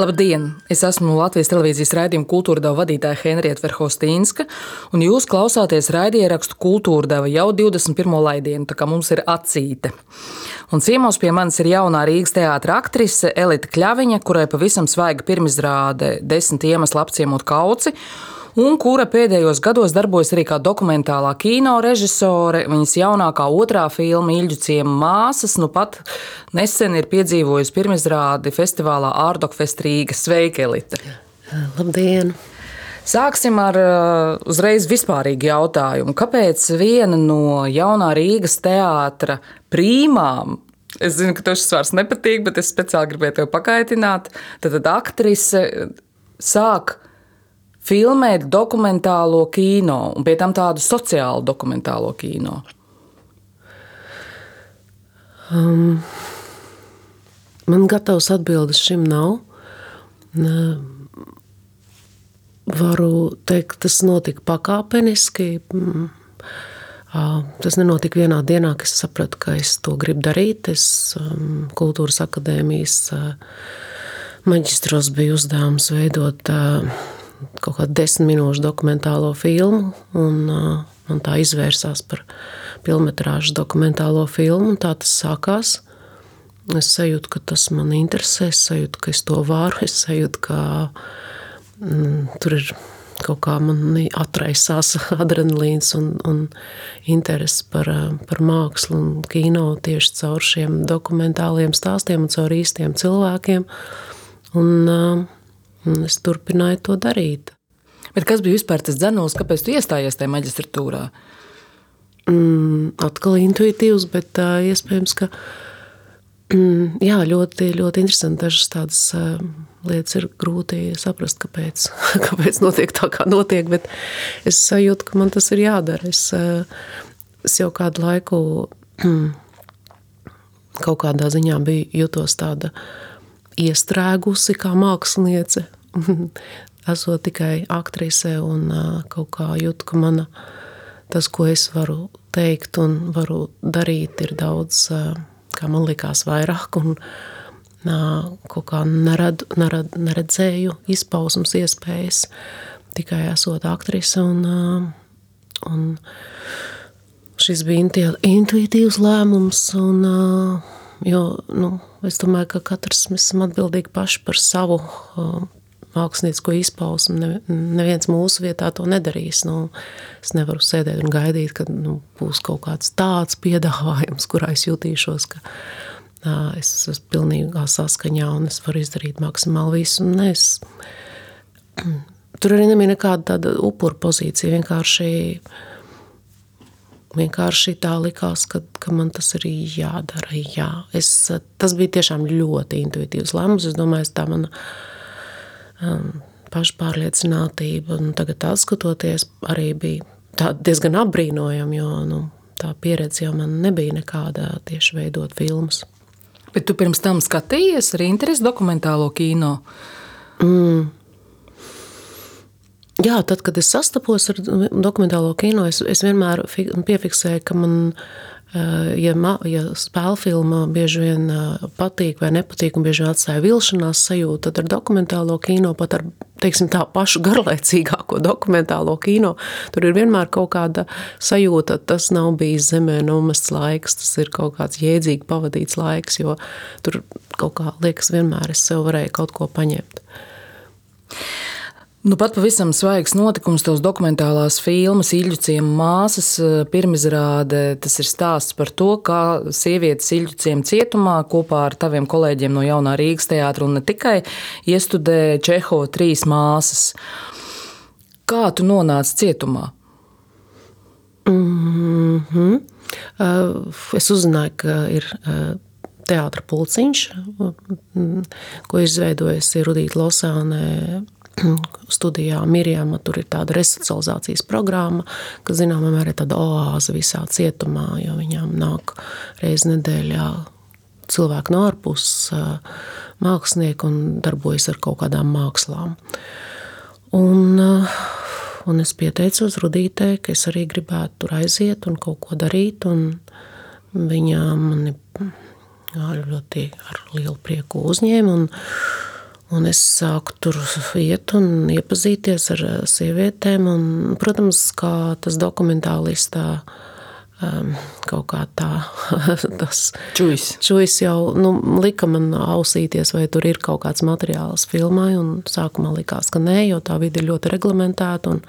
Labdien! Es esmu Latvijas televīzijas raidījuma kultūra deva vadītāja Henrieta Verhostīnska, un jūs klausāties raidierakstu kultūra deva jau 21. laidienu, tā kā mums ir acīte. Un ciemos pie manis ir jaunā Rīgas teātra aktrise Elita Kļaviņa, kurai pavisam svaiga pirmizrāde desmit iemeslu apciemot kauci, un kura pēdējos gados darbojas arī kā dokumentālā kino režisore. Viņas jaunākā otrā filma Ilģu ciema māsas nu pat nesen ir piedzīvojusi pirmizrādi festivālā Ārdokfest Rīga. Sveika, Elita! Labdien! Sāksim ar uh, uzreiz vispārīgu jautājumu. Kāpēc viena no jaunā Rīgas teātra prīmām Es zinu, ka tev šis vārds nepatīk, bet es speciāli gribēju tevi pakaitināt. Tad, tad aktrise sāk filmēt dokumentālo kino, un pie tam tādu sociālu dokumentālo kino? Um, man gatavs atbildes šim nav. Varu teikt, tas notika pakāpeniski. Mm, tas nenotika vienā dienā, kad es sapratu, ka es to gribu darīt. Es um, Kultūras akadēmijas maģistros biju uzdevums veidot kaut kādu desmit minūšu dokumentālo filmu. Un, un tā izvērsās par filmas dokumentālo filmu. Tā tas sākās. Es sajūtu, ka tas man interesē, es sajūtu, ka es to varu, es sajūtu, ka mm, tur ir kaut kā man atraisās adrenalīns un, un interesi par, par mākslu un kino tieši caur šiem dokumentāliem stāstiem un caur īstiem cilvēkiem. Un, uh, Un es turpināju to darīt. Bet kas bija vispār tas dzenols, kāpēc tu iestājies tajā maģistratūrā? Mm, atkal intuitīvs, bet uh, iespējams, ka mm, jā, ļoti, ļoti interesanti. Dažas tādas uh, lietas ir grūti saprast, kāpēc, kāpēc notiek tā, kā notiek. Bet es sajūtu, ka man tas ir jādara. Es, uh, es jau kādu laiku kaut kādā ziņā biju jutos tāda iestrēgusi kā māksliniece. Esot tikai aktrise un kaut kā jūtu, ka mana, tas, ko es varu teikt un varu darīt, ir daudz, kā man likās, vairāk. Un, kaut kā nerad, nerad, neredzēju izpausmas iespējas tikai esot aktrise. Un, un šis bija intuitīvs lēmums. Un, jo, nu, Es domāju, ka katrs mēs esam atbildīgi paši par savu uh, māksliniecisko izpausmu. Ne, neviens mūsu vietā to nedarīs. Nu, es nevaru sēdēt un gaidīt, ka nu, būs kaut kāds tāds piedāvājums, kurā es jutīšos, ka uh, es esmu pilnīgā saskaņā un es varu izdarīt maksimāli visu. Ne, es, tur arī nebija nekāda tāda upuru pozīcija. Vienkārši Vienkārši tā likās, ka, ka man tas ir jādara. Jā. Es, tas bija tiešām ļoti intuitīvs lēmums. Es domāju, tā mana um, pašpārliecinātība, un tagad skatoties, arī bija diezgan apbrīnojama, jo nu, tā pieredze jau man nebija nekāda tieši veidot filmas. Bet tu pirms tam skatījies arī interesi dokumentālo kino? Mm. Jā, tad, kad es sastapos ar dokumentālo kino, es, es vienmēr piefiksēju, ka man, eh, ja, ja spēļu filma bieži vien eh, patīk vai nepatīk, un bieži vien atstāja vilšanās sajūtu, tad ar dokumentālo kino, pat ar teiksim, tā pašu garlaicīgāko dokumentālo kino, tur ir vienmēr kaut kāda sajūta, tas nav bijis zemē nomests laiks, tas ir kaut kāds jēdzīgi pavadīts laiks, jo tur kaut kā liekas, vienmēr es sev varēju kaut ko paņemt. Nu, pat pavisam svaigs notikums, tos dokumentālās filmas, Ilģuciem māsas eh, pirmizrāde. Tas ir stāsts par to, kā sievietes Ilģuciem cietumā kopā ar taviem kolēģiem no Jaunā Rīgas teātra un ne tikai iestudē Čeho trīs māsas. Kā tu nonāci cietumā? Mm -hmm. Es uzzināju, ka ir eh, teātris pulciņš, ko izveidojusi Rudīta Losāne studijā Mirjama. Tur ir tāda resocializācijas programma, kas zināmā mērā ir tāda oāze visā cietumā, jo viņām nāk reizi nedēļā cilvēki no ārpuses, mākslinieki un darbojas ar kaut kādām mākslām. Un, un es pieteicos Rudītē, ka es arī gribētu tur aiziet un kaut ko darīt. Viņa mani ļoti ar lielu prieku uzņēma. Un, Un es sāku tur iet un iepazīties ar sievietēm. Un, protams, kā tas dokumentālistā um, kaut kā tā, čujas. čujas jau nu, lika man ausīties, vai tur ir kaut kāds materiāls filmai. Un sākumā likās, ka nē, jo tā vide ir ļoti reglamentēta. Un,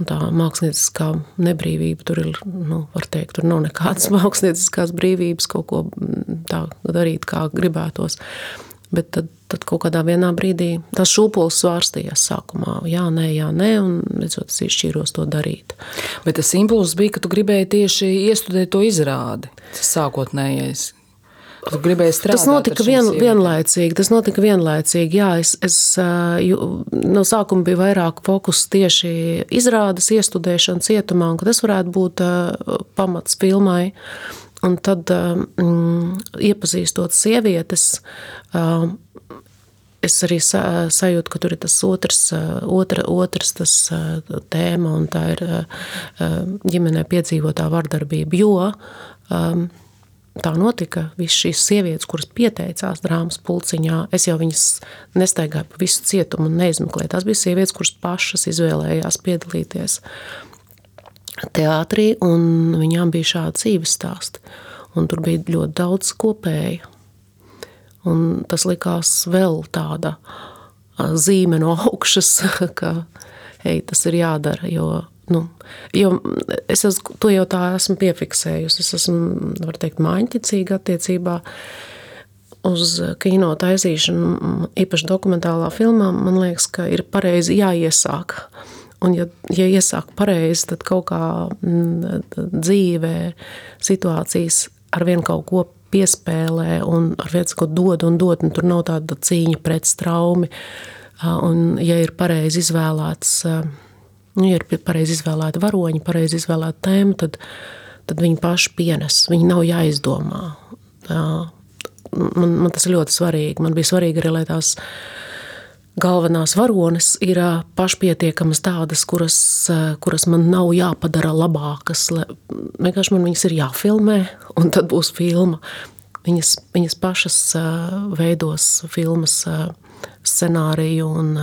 un tā mākslinieckā nebrīvība tur ir, nu, var teikt, tur nav nekādas mākslinieckās brīvības kaut ko tā darīt, kā gribētos. Bet tad, tad kaut kādā brīdī tas šūpols svārstījās sākumā. Jā, nē, jā, nē, un redzot, es izšķīros to darīt. Bet tas impulss bija, ka tu gribēji tieši iestudēt to izrādi. Tas sākotnējais. Tu gribēji strādāt. Tas notika vien, vienlaicīgi. Tas notika vienlaicīgi. Jā, es, es no sākuma bija vairāk fokus tieši izrādes iestudēšana cietumā, un ka tas varētu būt pamats filmai. Un tad, um, iepazīstot sievietes, um, es arī sajūtu, ka tur ir tas otrs, otra, otrs tas tēma, un tā ir ģimenē piedzīvotā vardarbība. Jo um, tā notika. Visas šīs sievietes, kuras pieteicās drāmas pulciņā, es jau viņas nestaigāju pa visu cietumu un neizmeklēju. Tās bija sievietes, kuras pašas izvēlējās piedalīties teātrī, un viņām bija šādi dzīves stāsti. Un tur bija ļoti daudz kopēju. Un tas likās vēl tāda zīme no augšas, ka hei, tas ir jādara. Jo, nu, jo es esmu, to jau tā esmu piefiksējusi. Es esmu, var teikt, māņķicīga attiecībā uz kino taisīšanu, īpaši dokumentālā filmā. Man liekas, ka ir pareizi jāiesāk Un, ja, ja iesāk pareizi, tad kaut kā m, dzīvē situācijas ar vienu kaut ko piespēlē un ar viens ko dod un dod, un tur nav tāda cīņa pret straumi. Un, ja ir pareizi izvēlēts, nu, ja ir pareizi izvēlēta varoņi, pareizi izvēlēta tēma, tad, tad viņi paši pienes, viņi nav jāizdomā. Man, man tas ir ļoti svarīgi. Man bija svarīgi arī, lai tās galvenās varonas ir pašpietiekamas tādas, kuras, kuras man nav jāpadara labākas. Vienkārši man viņas ir jāfilmē, un tad būs filma. Viņas, viņas pašas veidos filmas scenāriju un,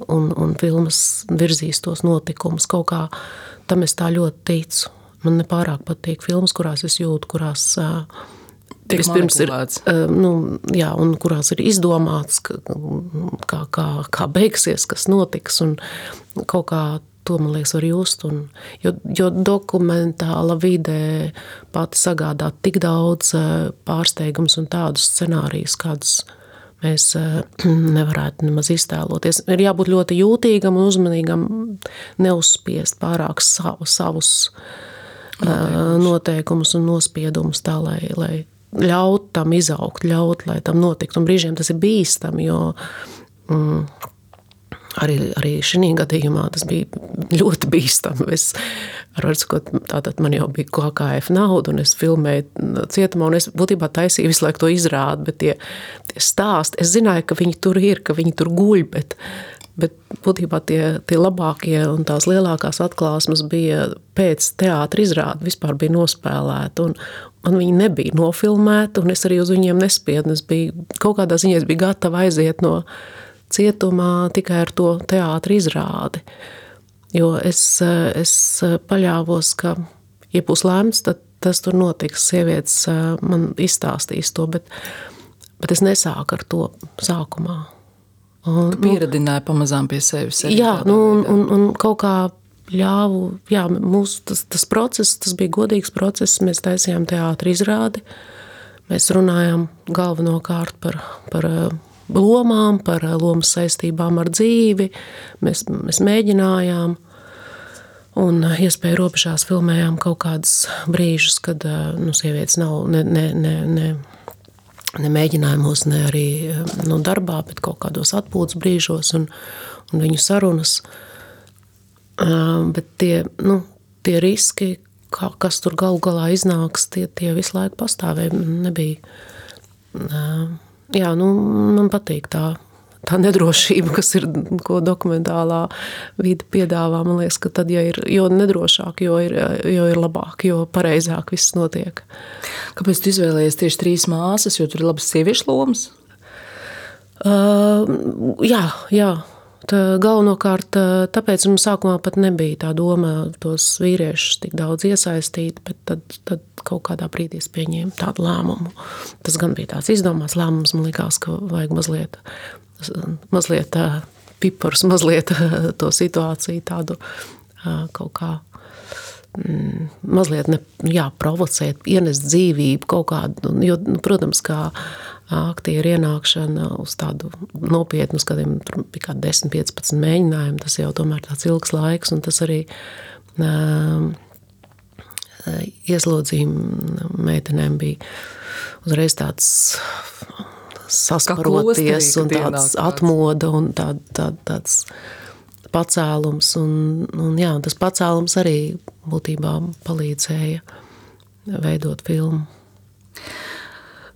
un, un filmas virzīs tos notikumus. Kaut kā tam es tā ļoti ticu. Man nepārāk patīk filmas, kurās es jūtu, kurās uh, Vispirms ir nu, jā, un kurās ir izdomāts, kā, kā, kā beigsies, kas notiks. Kaut kā to man liekas, var just. Un, jo, jo dokumentāla vidē pati sagādā tik daudz pārsteigums un tādus scenārijus, kādus mēs nevarētu nemaz iztēloties. Ir jābūt ļoti jūtīgam un uzmanīgam, neuzspiest pārāk savu, savus noteikumus. noteikumus un nospiedumus tā, lai, lai ļaut tam izaugt, ļaut, lai tam notiktu. Un brīžiem tas ir bīstami, jo mm, arī, arī šī gadījumā tas bija ļoti bīstami. Es, sakot, tātad man jau bija KKF nauda, un es filmēju cietumā, un es būtībā taisīju visu laiku to izrādi, bet tie, tie stāsti, es zināju, ka viņi tur ir, ka viņi tur guļ, bet, Bet būtībā tie, tie labākie un tās lielākās atklāsmes bija pēc teātris izrādes, vispār bija nospēlēti. Un, un viņi nebija nofilmēti, un es arī uz viņiem nespiedu. Es biju kaut kādā ziņā biju gatava aiziet no cietumā tikai ar to teātris izrādi. Jo es, es paļāvos, ka, ja būs lēmts, tad tas tur notiks. Sievietes man izstāstīs to, bet, bet es nesāku ar to sākumā. Un, nu, pieradināji pamazām pie sevis. Jā, nu, un, un, un kaut kā ļāvu, jā, mūsu tas, tas process, tas bija godīgs process, mēs taisījām teātri izrādi, mēs runājām galvenokārt par, par eh, lomām, par eh, lomas saistībām ar dzīvi, mēs, mēs mēģinājām, un eh, iespēju robežās filmējām kaut kādus brīžus, kad nu, sievietes nav ne, ne, ne, ne ne mēģinājumos, ne arī nu, darbā, bet kaut kādos atpūtas brīžos un, un viņu sarunas. Bet tie, nu, tie riski, kā, kas tur galu galā iznāks, tie, tie visu laiku pastāvēja. Nebija. Jā, nu, man patīk tā tā nedrošība, kas ir, ko dokumentālā vide piedāvā, man liekas, ka tad, ja ir, jo nedrošāk, jo ir, jo ir labāk, jo pareizāk viss notiek. Kāpēc tu izvēlējies tieši trīs māsas, jo tur ir labas sieviešu lomas? Uh, jā, jā. Galvenokārt tāpēc mums sākumā pat nebija tā doma tos vīriešus tik daudz iesaistīt, bet tad, tad kaut kādā brīdī es pieņēmu tādu lēmumu. Tas gan bija tāds izdomāts lēmums, man likās, ka vajag mazliet, mazliet pipars, mazliet to situāciju tādu kaut kā mm, mazliet ne, jā, provocēt, ienest dzīvību kaut kādu. Jo, nu, protams, kā aktieru ienākšana uz tādu nopietnu skatiem, tur bija kā 10, 15 mēģinājumi. Tas jau tomēr tāds ilgs laiks, un tas arī uh, ieslodzījuma meitenēm bija uzreiz tāds sasparoties un tāds atmoda un tā, tā, tāds pacēlums. Un, un jā, tas pacēlums arī būtībā palīdzēja veidot filmu.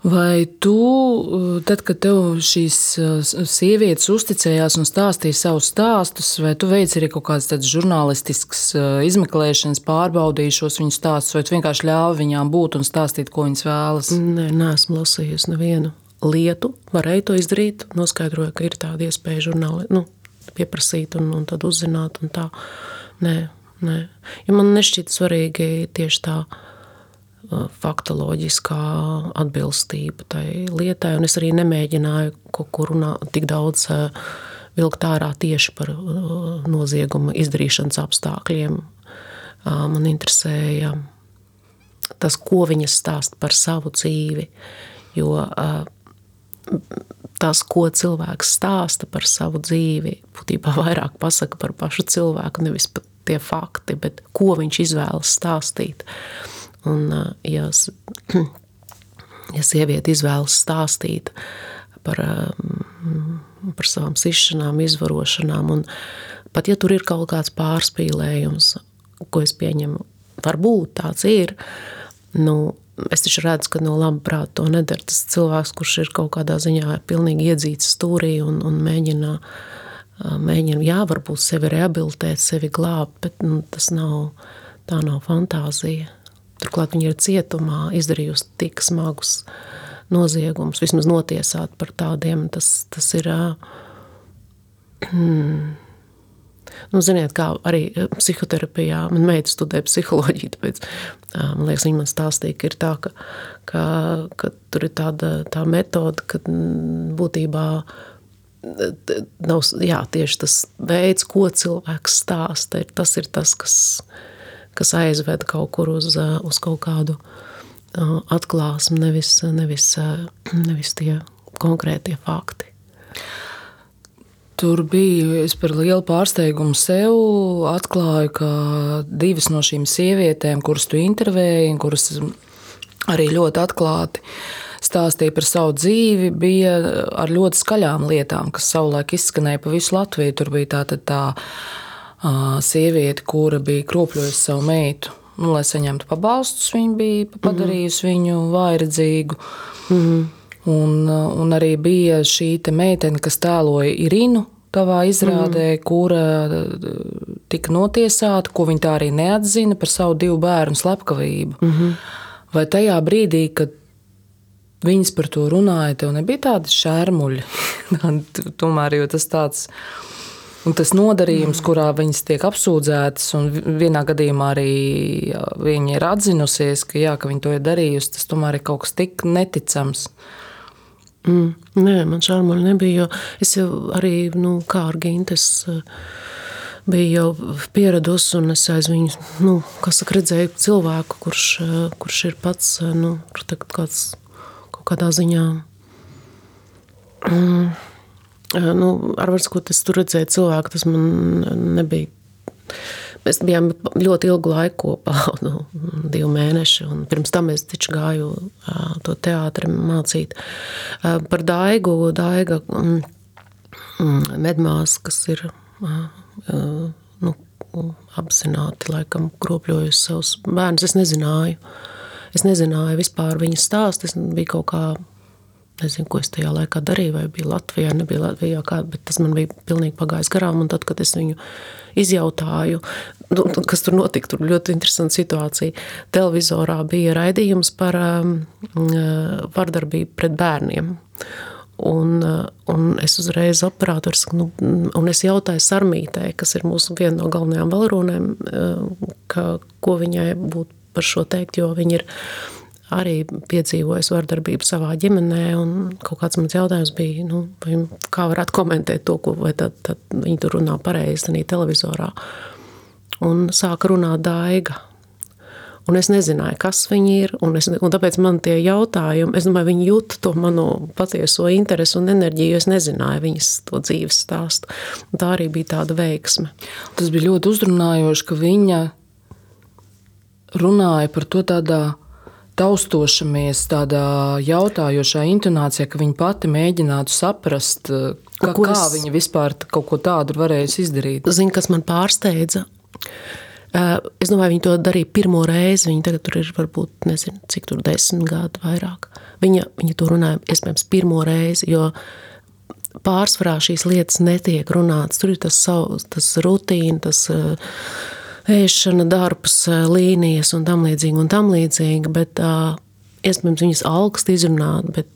Vai tu, tad, kad tev šīs sievietes uzticējās un stāstīja savus stāstus, vai tu veici arī kaut kādas tādas žurnālistiskas izmeklēšanas, pārbaudīji šos viņu stāstus, vai tu vienkārši ļāvi viņām būt un stāstīt, ko viņas vēlas? Nē, neesmu lasījusi nevienu lietu. Varēju to izdarīt, noskaidroju, ka ir tāda iespēja žurnāli, nu, pieprasīt un, un tad uzzināt. Un tā. Nē, nē. Jo man nešķiet svarīgi tieši tā faktoloģiskā atbilstība tai lietai. Un es arī nemēģināju kaut kur runāt tik daudz vilkt ārā tieši par nozieguma izdarīšanas apstākļiem. Man interesēja tas, ko viņas stāst par savu dzīvi. Jo tas, ko cilvēks stāsta par savu dzīvi, būtībā vairāk pasaka par pašu cilvēku, nevis pat tie fakti, bet ko viņš izvēlas stāstīt. Un, ja, ja sieviete izvēlas stāstīt par, par savām sišanām, izvarošanām, un pat ja tur ir kaut kāds pārspīlējums, ko es pieņemu, varbūt tāds ir, nu, es taču redzu, ka no laba prāta to nedara tas cilvēks, kurš ir kaut kādā ziņā pilnīgi iedzīts stūrī un, un mēģina, mēģina, jā, varbūt sevi rehabilitēt, sevi glābt, bet nu, tas nav, tā nav fantāzija. Turklāt viņa ir cietumā izdarījusi tik smagus noziegumus, vismaz notiesāt par tādiem. Tas, tas ir. Hmm, Nu, ziniet, kā arī psihoterapijā, man meita studē psiholoģiju, tāpēc man liekas, viņa man stāstīja, ka ir tā, ka, ka, ka tur ir tāda tā metode, ka būtībā nav jā, tieši tas veids, ko cilvēks stāsta, ir tas ir tas, kas kas aizved kaut kur uz, uz kaut kādu atklāsmu, nevis, nevis, nevis tie konkrētie fakti. Tur bija es par lielu pārsteigumu sev. Atklāju, ka divas no šīm sievietēm, kuras tu intervēji, un kuras arī ļoti atklāti stāstīja par savu dzīvi, bija ar ļoti skaļām lietām, kas savulaik izskanēja pa visu Latviju. Tur bija tā, tā, tā sieviete, kura bija kropļojusi savu meitu, nu, lai saņemtu pabalstus. Viņa bija padarījusi mm -hmm. viņu vairedzīgu. Mm -hmm. un, un arī bija šī meitene, kas tēloja Irinu. Tavā izrādē, mm. kura tika notiesāta, ko viņa tā arī neatzina par savu divu bērnu slepkavību. Mm -hmm. Vai tajā brīdī, kad viņas par to runāja, tev nebija tādi šērmuļi? Tomēr tas tāds Un tas nodarījums, mm. kurā viņas tiek apsūdzētas, un vienā gadījumā arī viņa ir atzinusies, ka, jā, ka viņa to ir darījusi, tas tomēr ir kaut kas tik neticams. Mm, nē, man šādi nebija. Es jau arī, nu, kā ar Gintes, biju jau pieradusi, un es aiz viņu, nu, saka, redzēju cilvēku, kurš, kurš ir pats, nu, kāds, kaut kādā ziņā. Mm, nu, ar varbūt es tur redzēju cilvēku, tas man nebija. Mēs bijām ļoti ilgu laiku kopā, nu, divu mēnešu. Pirms tam es gāju to teātri mācīt. Par Daigu, Daiga mm, mm, medmās, kas ir nu, apzināti laikam kropļojusi savus bērnus. Es nezināju. Es nezināju vispār viņas stāstu. Es biju kaut kā Nezinu, ko es tajā laikā darīju, vai bija Latvijā, nebija Latvijā, kā, bet tas man bija pilnīgi pagājis garām. Un tad, kad es viņu izjautāju, nu, kas tur notika, tur ļoti interesanta situācija. Televizorā bija raidījums par um, uh, vardarbību pret bērniem. Un, un es uzreiz operators, nu, un es jautāju Sarmītē, kas ir mūsu viena no galvenajām valronēm, ka, ko viņai būtu par šo teikt, jo viņa ir arī piedzīvojusi vardarbību savā ģimenē, kaut kāds mans jautājums bija, nu, kā varētu komentēt to, ko, vai tad, tad viņi tur runā pareizi, tādā televizorā. Un sāka runāt daiga, Un es nezināju, kas viņi ir. Un es, un tāpēc man tie jautājumi, es domāju, viņi jūt to manu patieso interesi un enerģiju. Es nezināju viņas to dzīves stāstu. Un tā arī bija tāda veiksme. Tas bija ļoti uzrunājoši, ka viņa runāja par to tādā taustošamies, tādā jautājošā intonācijā, ka viņa pati mēģinātu saprast, ka, kā es... viņa vispār kaut ko tādu varējusi izdarīt. Zini, kas man pārsteidza? Eh, es domāju, viņi to darīja pirmo reizi. Viņi tagad ir varbūt nezinu, cik tur desmit gadi vairāk. Viņa, viņa to runāja iespējams pirmo reizi, jo pārsvarā šīs lietas netiek runātas. Tur ir tas, tas rutīna, tas eh, ēšana, darbs, līnijas un tam līdzīgi. Un tam līdzīgi bet, iespējams, viņas augst izrunāt, bet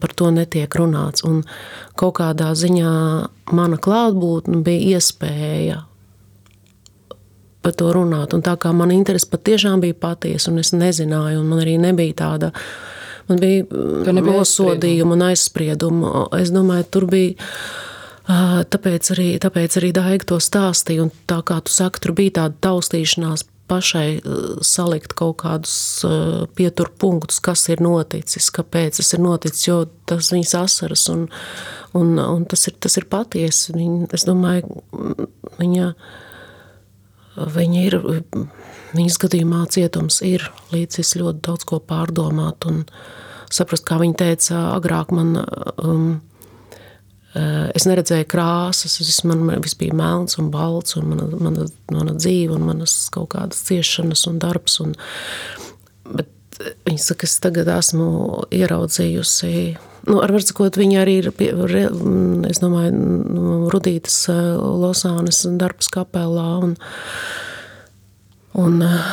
par to netiek runāts. Un kaut kādā ziņā mana klātbūtne bija iespēja par to runāt. Un tā kā man interese patiešām bija patiesa, un es nezināju, un man arī nebija tāda. Man bija nosodījuma un aizsprieduma. Es domāju, tur bija. Tāpēc arī, tāpēc arī Daiga to stāstīja. Un tā kā tu saki, tur bija tāda taustīšanās pašai salikt kaut kādus pieturpunktus, kas ir noticis, kāpēc tas ir noticis, jo tas viņas asaras un, un, un tas, ir, tas ir patiesi. Viņa, es domāju, viņa Viņa ir, viņas gadījumā cietums ir līdzis ļoti daudz ko pārdomāt un saprast, kā viņa teica, agrāk man, um, eh, es neredzēju krāsas, es, man viss bija melns un balts un mana, mana, mana dzīve un manas kaut kādas ciešanas un darbs. Un, bet viņa saka, es tagad esmu ieraudzījusi Nu, ar sakot, viņa arī ir, es domāju, nu, Rudītas eh, Losānes darbs kapelā un, un eh,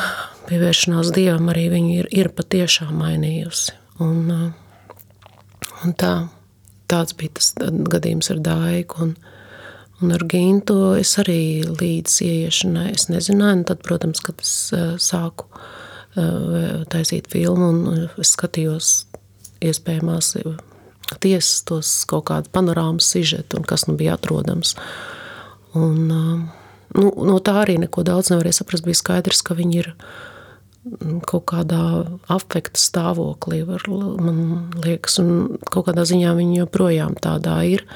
pievēršanās Dievam arī viņa ir, ir patiešām mainījusi. Un, eh, un tā, tāds bija tas gadījums ar Daigu un, un ar Gintu es arī līdz ieiešanai es nezināju, un tad, protams, kad es sāku taisīt filmu un es skatījos iespējamās tiesas, tos kaut kādu panorāmas sižetu un kas nu bija atrodams. Un, nu, no tā arī neko daudz nevarēja saprast. Bija skaidrs, ka viņi ir mm, kaut kādā afekta stāvoklī, var, man liekas, un kaut kādā ziņā viņi joprojām tādā ir.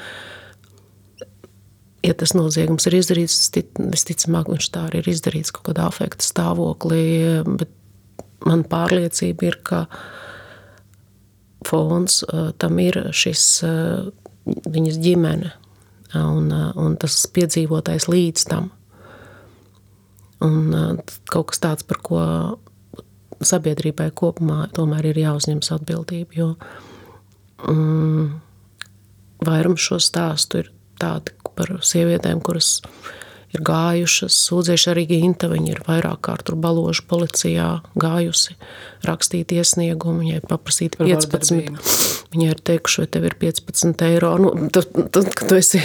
Ja tas noziegums ir izdarīts, visticamāk, viņš tā arī ir izdarīts kaut kādā afekta stāvoklī, bet man pārliecība ir, ka viņa fons tam ir šis viņas ģimene un, un tas piedzīvotais līdz tam. Un kaut kas tāds, par ko sabiedrībai kopumā tomēr ir jāuzņemas atbildība, jo mm, vairums šo stāstu ir tādi par sievietēm, kuras ir ir gājušas, sūdzējuši arī Ginta, viņa ir vairāk kārt tur baložu policijā gājusi, rakstīt iesniegumu, viņai paprasīt 15, viņai ir teikuši, vai tev ir 15 eiro, nu, tad, tad, kad tu esi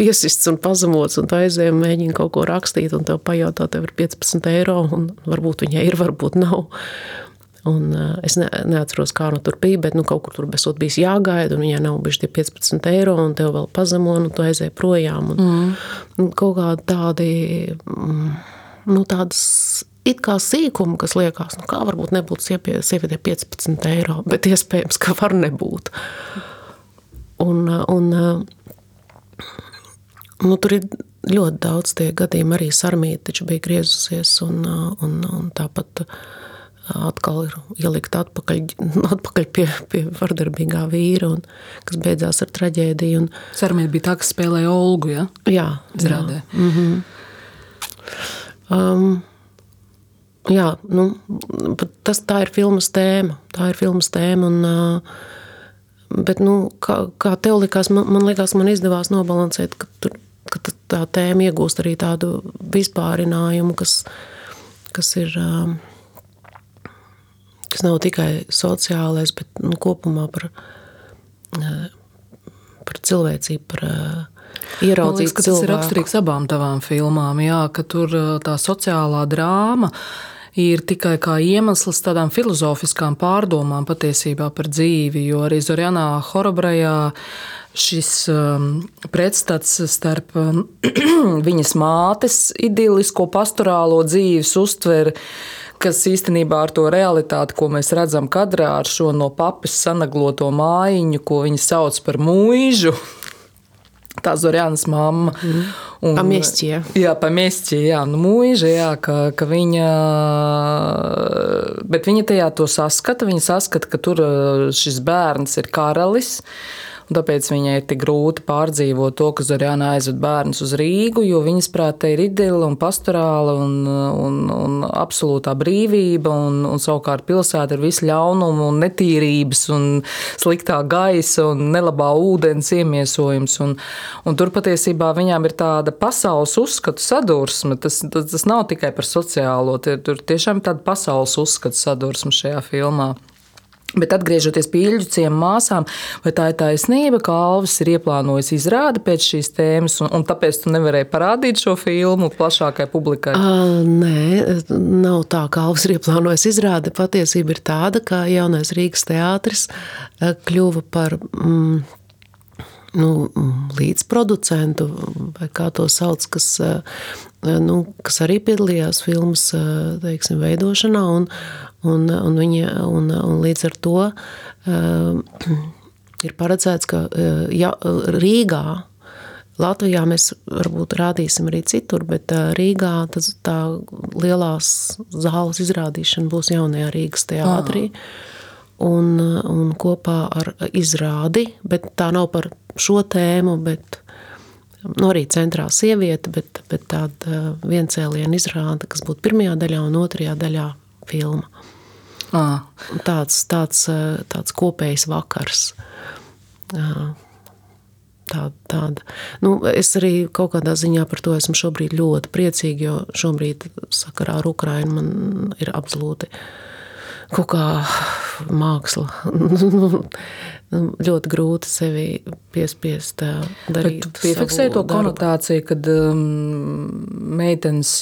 piesists un pazemots, un tu aizēji un mēģini kaut ko rakstīt, un tev pajautā, tev ir 15 eiro, un varbūt viņai ir, varbūt nav. Un, uh, es ne, neatceros, kā nu tur bija, bet nu, kaut kur tur besot bijis jāgaida, un viņai nav bijuši tie 15 eiro, un tev vēl pazemo, un tu aizēji projām. Un, mm. un kaut kādi tādi, mm, nu, tādas it kā sīkumi, kas liekas, nu, kā varbūt nebūtu sievietē 15 eiro, bet iespējams, ka var nebūt. Un, un, nu, tur ir ļoti daudz tie gadījumi, arī sarmīti taču bija griezusies, un, un, un tāpat atkal ir ielikt atpakaļ, atpakaļ pie, pie vardarbīgā vīra, un, kas beidzās ar traģēdiju. Un, Sarmīt bija tā, kas spēlēja Olgu, ja? Jā. Izrādē. Jā. Mm -hmm. um, jā, nu, tas, tā ir filmas tēma. Tā ir filmas tēma, un, uh, bet, nu, kā, kā tev likās, man, man likās, man izdevās nobalansēt, ka, tur, ka tā tēma iegūst arī tādu vispārinājumu, kas, kas ir... Um, kas nav tikai sociālais, bet nu, kopumā par, cilvēcību, par ieraudzīt liekas, cilvēku. Tas ir raksturīgs abām tavām filmām, jā, ka tur tā sociālā drāma ir tikai kā iemesls tādām filozofiskām pārdomām patiesībā par dzīvi, jo arī Zorjanā Horobrajā šis um, pretstats starp um, viņas mātes idilisko pastorālo dzīves uztveri, kas īstenībā ar to realitāti, ko mēs redzam kadrā, ar šo no papas sanagloto mājiņu, ko viņi sauc par mūžu, tā Zorjānas mamma. Mm. Un, pamestie. Jā, pamestie, jā, nu mūža, jā, ka, ka viņa, bet viņa tajā to saskata, viņa saskata, ka tur šis bērns ir karalis, Un tāpēc viņai ir tik grūti pārdzīvot to, ka Zorjāna aizved bērnus uz Rīgu, jo viņas prātā ir idila un pastorāla un, un, un absolūtā brīvība, un, un savukārt pilsēta ir visu ļaunumu un netīrības un sliktā gaisa un nelabā ūdens iemiesojums. Un, un tur patiesībā viņām ir tāda pasaules uzskatu sadursme. Tas, tas, tas nav tikai par sociālo, tur, tur tiešām ir tāda pasaules uzskatu sadursme šajā filmā. Bet atgriežoties pie Ilģuciem māsām, vai tā ir taisnība, ka Alvis ir ieplānojis izrādi pēc šīs tēmas, un, un tāpēc tu nevarēji parādīt šo filmu plašākai publikai? Uh, nē, nav tā, ka Alvis ir ieplānojis izrādi. Patiesība ir tāda, ka jaunais Rīgas teātris kļuva par... Mm, nu, līdzproducentu, vai kā to sauc, kas, nu, kas arī piedalījās filmas teiksim, veidošanā. Un, Un, un, viņa, un, un līdz ar to uh, ir paredzēts, ka uh, ja, Rīgā, Latvijā mēs varbūt rādīsim arī citur, bet uh, Rīgā tas, tā lielās zāles izrādīšana būs jaunajā Rīgas teātrī. Un, un kopā ar izrādi, bet tā nav par šo tēmu, bet nu, arī centrā sieviete, bet, bet tāda viencēliena izrāde, kas būtu pirmajā daļā un otrajā daļā filma. À. Tāds, tāds, tāds kopējs vakars. Tāda, tāda. Nu, es arī kaut kādā ziņā par to esmu šobrīd ļoti priecīga, jo šobrīd sakarā ar Ukrainu man ir absolūti kaut kā māksla. Nu, ļoti grūti sevi piespiest darīt. Bet piefiksēji to konotāciju, kad um, meitenes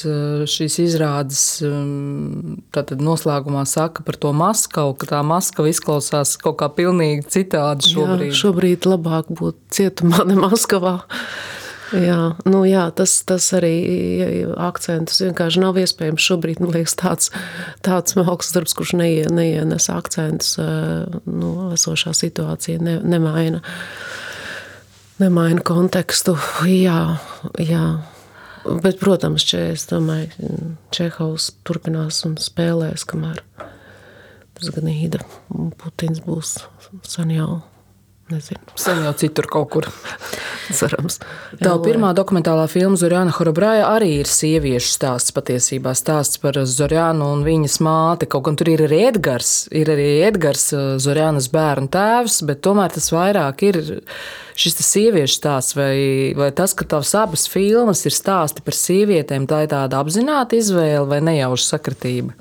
šīs izrādes um, noslēgumā saka par to Maskavu, ka tā Maskava izklausās kaut kā pilnīgi citādi šobrīd. Jā, šobrīd labāk būt cietumā ne Maskavā. Jā, nu jā, tas, tas arī akcentus vienkārši nav iespējams šobrīd. Man liekas, tāds, tāds mākslas darbs, kurš neie, neienes akcentus, nu, esošā situācija ne, nemaina, nemaina kontekstu. Jā, jā. Bet, protams, če, es domāju, Čehovs turpinās un spēlēs, kamēr tas gan īda Putins būs san jau Nezinu. Sen jau citur kaut kur. Cerams. Tā pirmā dokumentālā filma Zorjana Horobraja arī ir sieviešu stāsts patiesībā. Stāsts par Zorjanu un viņas māti. Kaut gan tur ir arī Edgars, ir arī Edgars Zorjanas bērnu tēvs, bet tomēr tas vairāk ir šis sieviešu stāsts. Vai, vai tas, ka tavas abas filmas ir stāsti par sievietēm, tā ir tāda apzināta izvēle vai nejauša sakritība?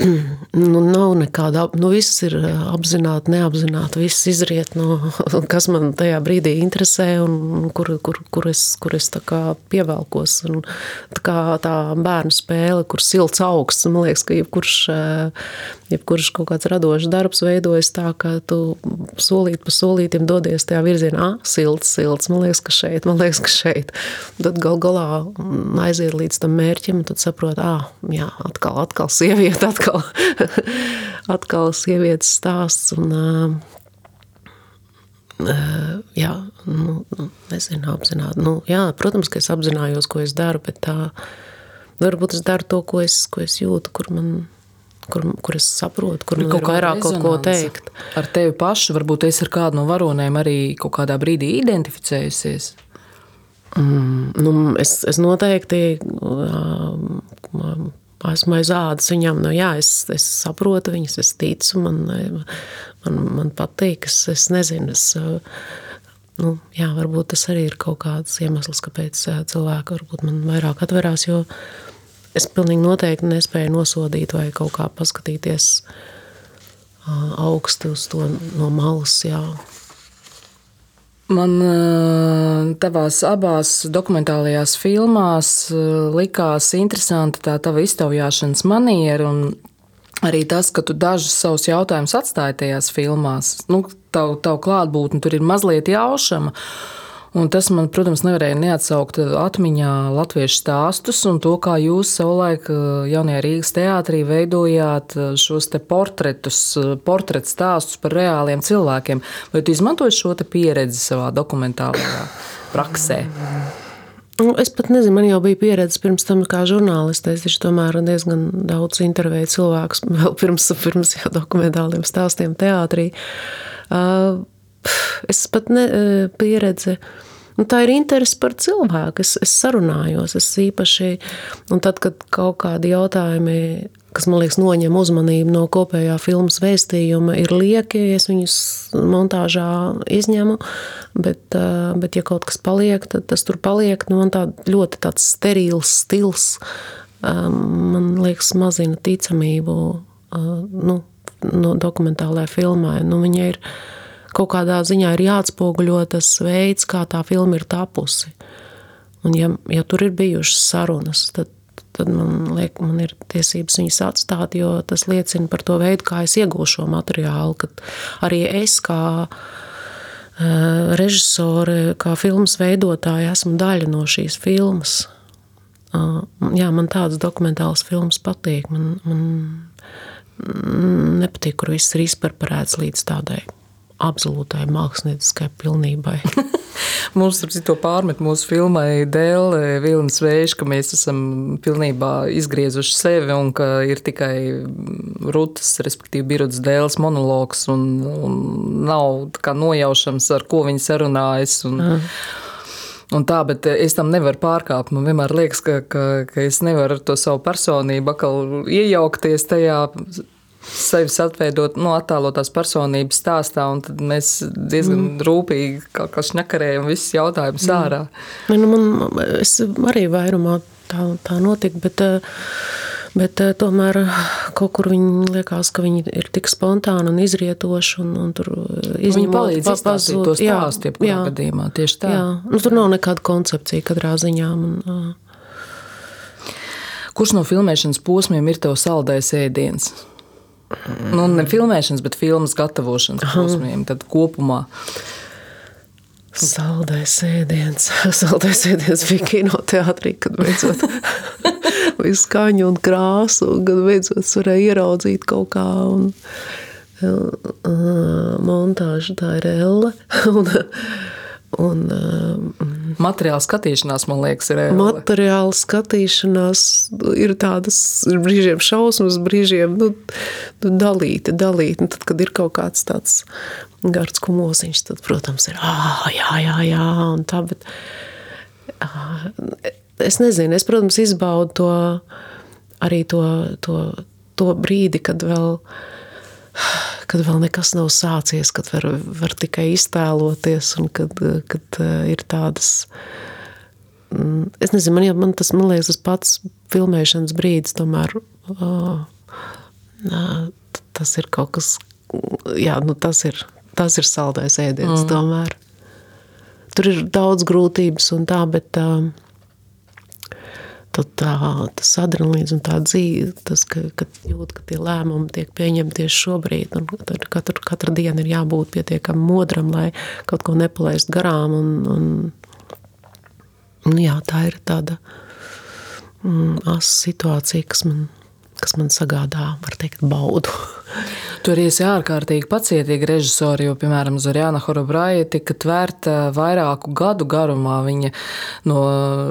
Nu, nav nekāda, nu, viss ir eh, apzināti, neapzināti, viss izriet no, kas man tajā brīdī interesē un kur, kur, kur es, kur es tā kā pievelkos. Un tā kā tā bērnu spēle, kur silts augsts, man liekas, ka jebkurš, eh, jebkurš kaut kāds radošs darbs veidojas tā, ka tu solīt pa solītim dodies tajā virzienā, ah, silts, silts, man liekas, ka šeit, man liekas, ka šeit. Tad gal galā aiziet līdz tam mērķim, un tad saprot, ah, jā, atkal, atkal sieviete, atkal atkal, sievietes stāsts. Un, jā, nu, nu, nezinu, apzināti. Nu, jā, protams, ka es apzinājos, ko es daru, bet tā varbūt es daru to, ko es, ko es jūtu, kur man kur, kur es saprotu, kur man ir vairāk kaut ko teikt. Ar tevi pašu, varbūt es ar kādu no varonēm arī kaut kādā brīdī identificējusies. Mm, nu, es, es noteikti esmu aiz ādas viņam. Nu, jā, es, es saprotu viņas, es ticu, man, man, man patīk. Es, es nezinu, es, nu, jā, varbūt tas arī ir kaut kāds iemesls, kāpēc cilvēki varbūt man vairāk atverās. Jo es pilnīgi noteikti nespēju nosodīt vai kaut kā paskatīties augstu uz to no malas. Jā. Man tavās abās dokumentālajās filmās likās interesanti tā tava iztaujāšanas maniera un arī tas, ka tu dažus savus jautājumus atstāji tajās filmās. Nu, tavu, tavu klātbūtni tur ir mazliet jaušama. Un tas man, protams, nevarēja neatsaukt atmiņā latviešu stāstus un to, kā jūs savulaik jaunajā Rīgas teātrī veidojāt šos te portretus, portretu stāstus par reāliem cilvēkiem. Vai tu izmantoji šo pieredzi savā dokumentālajā praksē? Nu, es pat nezinu, man jau bija pieredze pirms tam kā žurnāliste. Es tomēr diezgan daudz intervēju cilvēkus vēl pirms, pirms dokumentāliem stāstiem teātrī. Es pat ne pieredzi. Nu, tā ir interese par cilvēku. Es, es sarunājos, es īpaši, un tad, kad kaut kādi jautājumi kas man liekas, noņem uzmanību no kopējā filmas vēstījuma, ir lieki, es viņus montāžā izņemu. Bet, bet ja kaut kas paliek, tad tas tur paliek. Nu, man tā ļoti tāds sterils stils, man liekas, mazina ticamību nu, no dokumentālajai filmai. Nu, viņa ir kaut kādā ziņā ir jāatspoguļo tas veids, kā tā filma ir tapusi. Un ja, ja tur ir bijušas sarunas, tad tad man, liek, man ir tiesības viņas atstāt, jo tas liecina par to veidu, kā es iegūšu šo materiālu. Kad arī es kā uh, režisore, kā filmas veidotāja, esmu daļa no šīs filmas. Uh, jā, man tādas dokumentālas filmas patīk. Man, man nepatīk, kur viss ir izpreparēts līdz tādai absolūtai mākslinieciskai pilnībai. Mums ar to pārmet mūsu filmai Dēlē Vilnas Vējš, ka mēs esam pilnībā izgriezuši sevi un ka ir tikai rutas, respektīvi birotas Dēles monologs un, un nav nojaušams, ar ko viņi sarunājas. Un, mm. Un tā, bet es tam nevaru pārkāpt. Man vienmēr liekas, ka, ka, ka es nevaru ar to savu personību iejaukties tajā sevis atveidot, nu, attēlotās personības stāstā, un tad mēs diezgan mm. rūpīgi kaut kā šņakarējam visus jautājumus mm. ārā. Nu, man, es arī vairumā tā, tā notika, bet, bet tomēr kaut kur viņi liekas, ka viņi ir tik spontāni un izrietoši, un, un tur izņemot, viņi palīdz izstāstīt to stāstu, jebkurā gadījumā, tieši tā. Jā, nu, tur nav nekāda koncepcija katrā ziņā. Man, Kurš no filmēšanas posmiem ir tev saldais ēdiens? Nu, ne filmēšanas, bet filmas gatavošanas posmiem, tad kopumā. Saldais ēdiens. Saldais ēdiens bija kinoteātrī, kad beidzot visu skaņu un krāsu, un kad beidzot varēja ieraudzīt kaut kā. Un, uh, montāža tā ir elle. Un, uh, materiāla skatīšanās, man liekas, ir ēle. Materiāla skatīšanās ir tādas ir brīžiem šausmas, brīžiem nu, nu, dalīti, dalīti. Un tad, kad ir kaut kāds tāds gards kumosiņš, tad, protams, ir ah, jā, jā, jā, un tā, bet ah, es nezinu, es, protams, izbaudu to arī to, to, to brīdi, kad vēl kad vēl nekas nav sācies, kad var, var tikai iztēloties un kad, kad eh, ir tādas. Mm, es nezinu, man, man tas man liekas, tas pats filmēšanas brīdis, tomēr uh, tas ir kaut kas, jā, nu tas ir, tas ir saldais ēdiens mm. tomēr. Tur ir daudz grūtības un tā, bet uh, tad tā, tas adrenalīns un tā dzīve, tas, ka, ka jūt, ka tie lēmumi tiek pieņemti tieši šobrīd, un tad katru, katru dienu ir jābūt pietiekami modram, lai kaut ko nepalaist garām, un, un, un jā, tā ir tāda mm, asa situācija, kas man, kas man sagādā, var teikt, baudu. Tur ir ārkārtīgi pacietīgi režisori, jo, piemēram, Zorjana Horobraja tika tvērta vairāku gadu garumā. Viņa, no,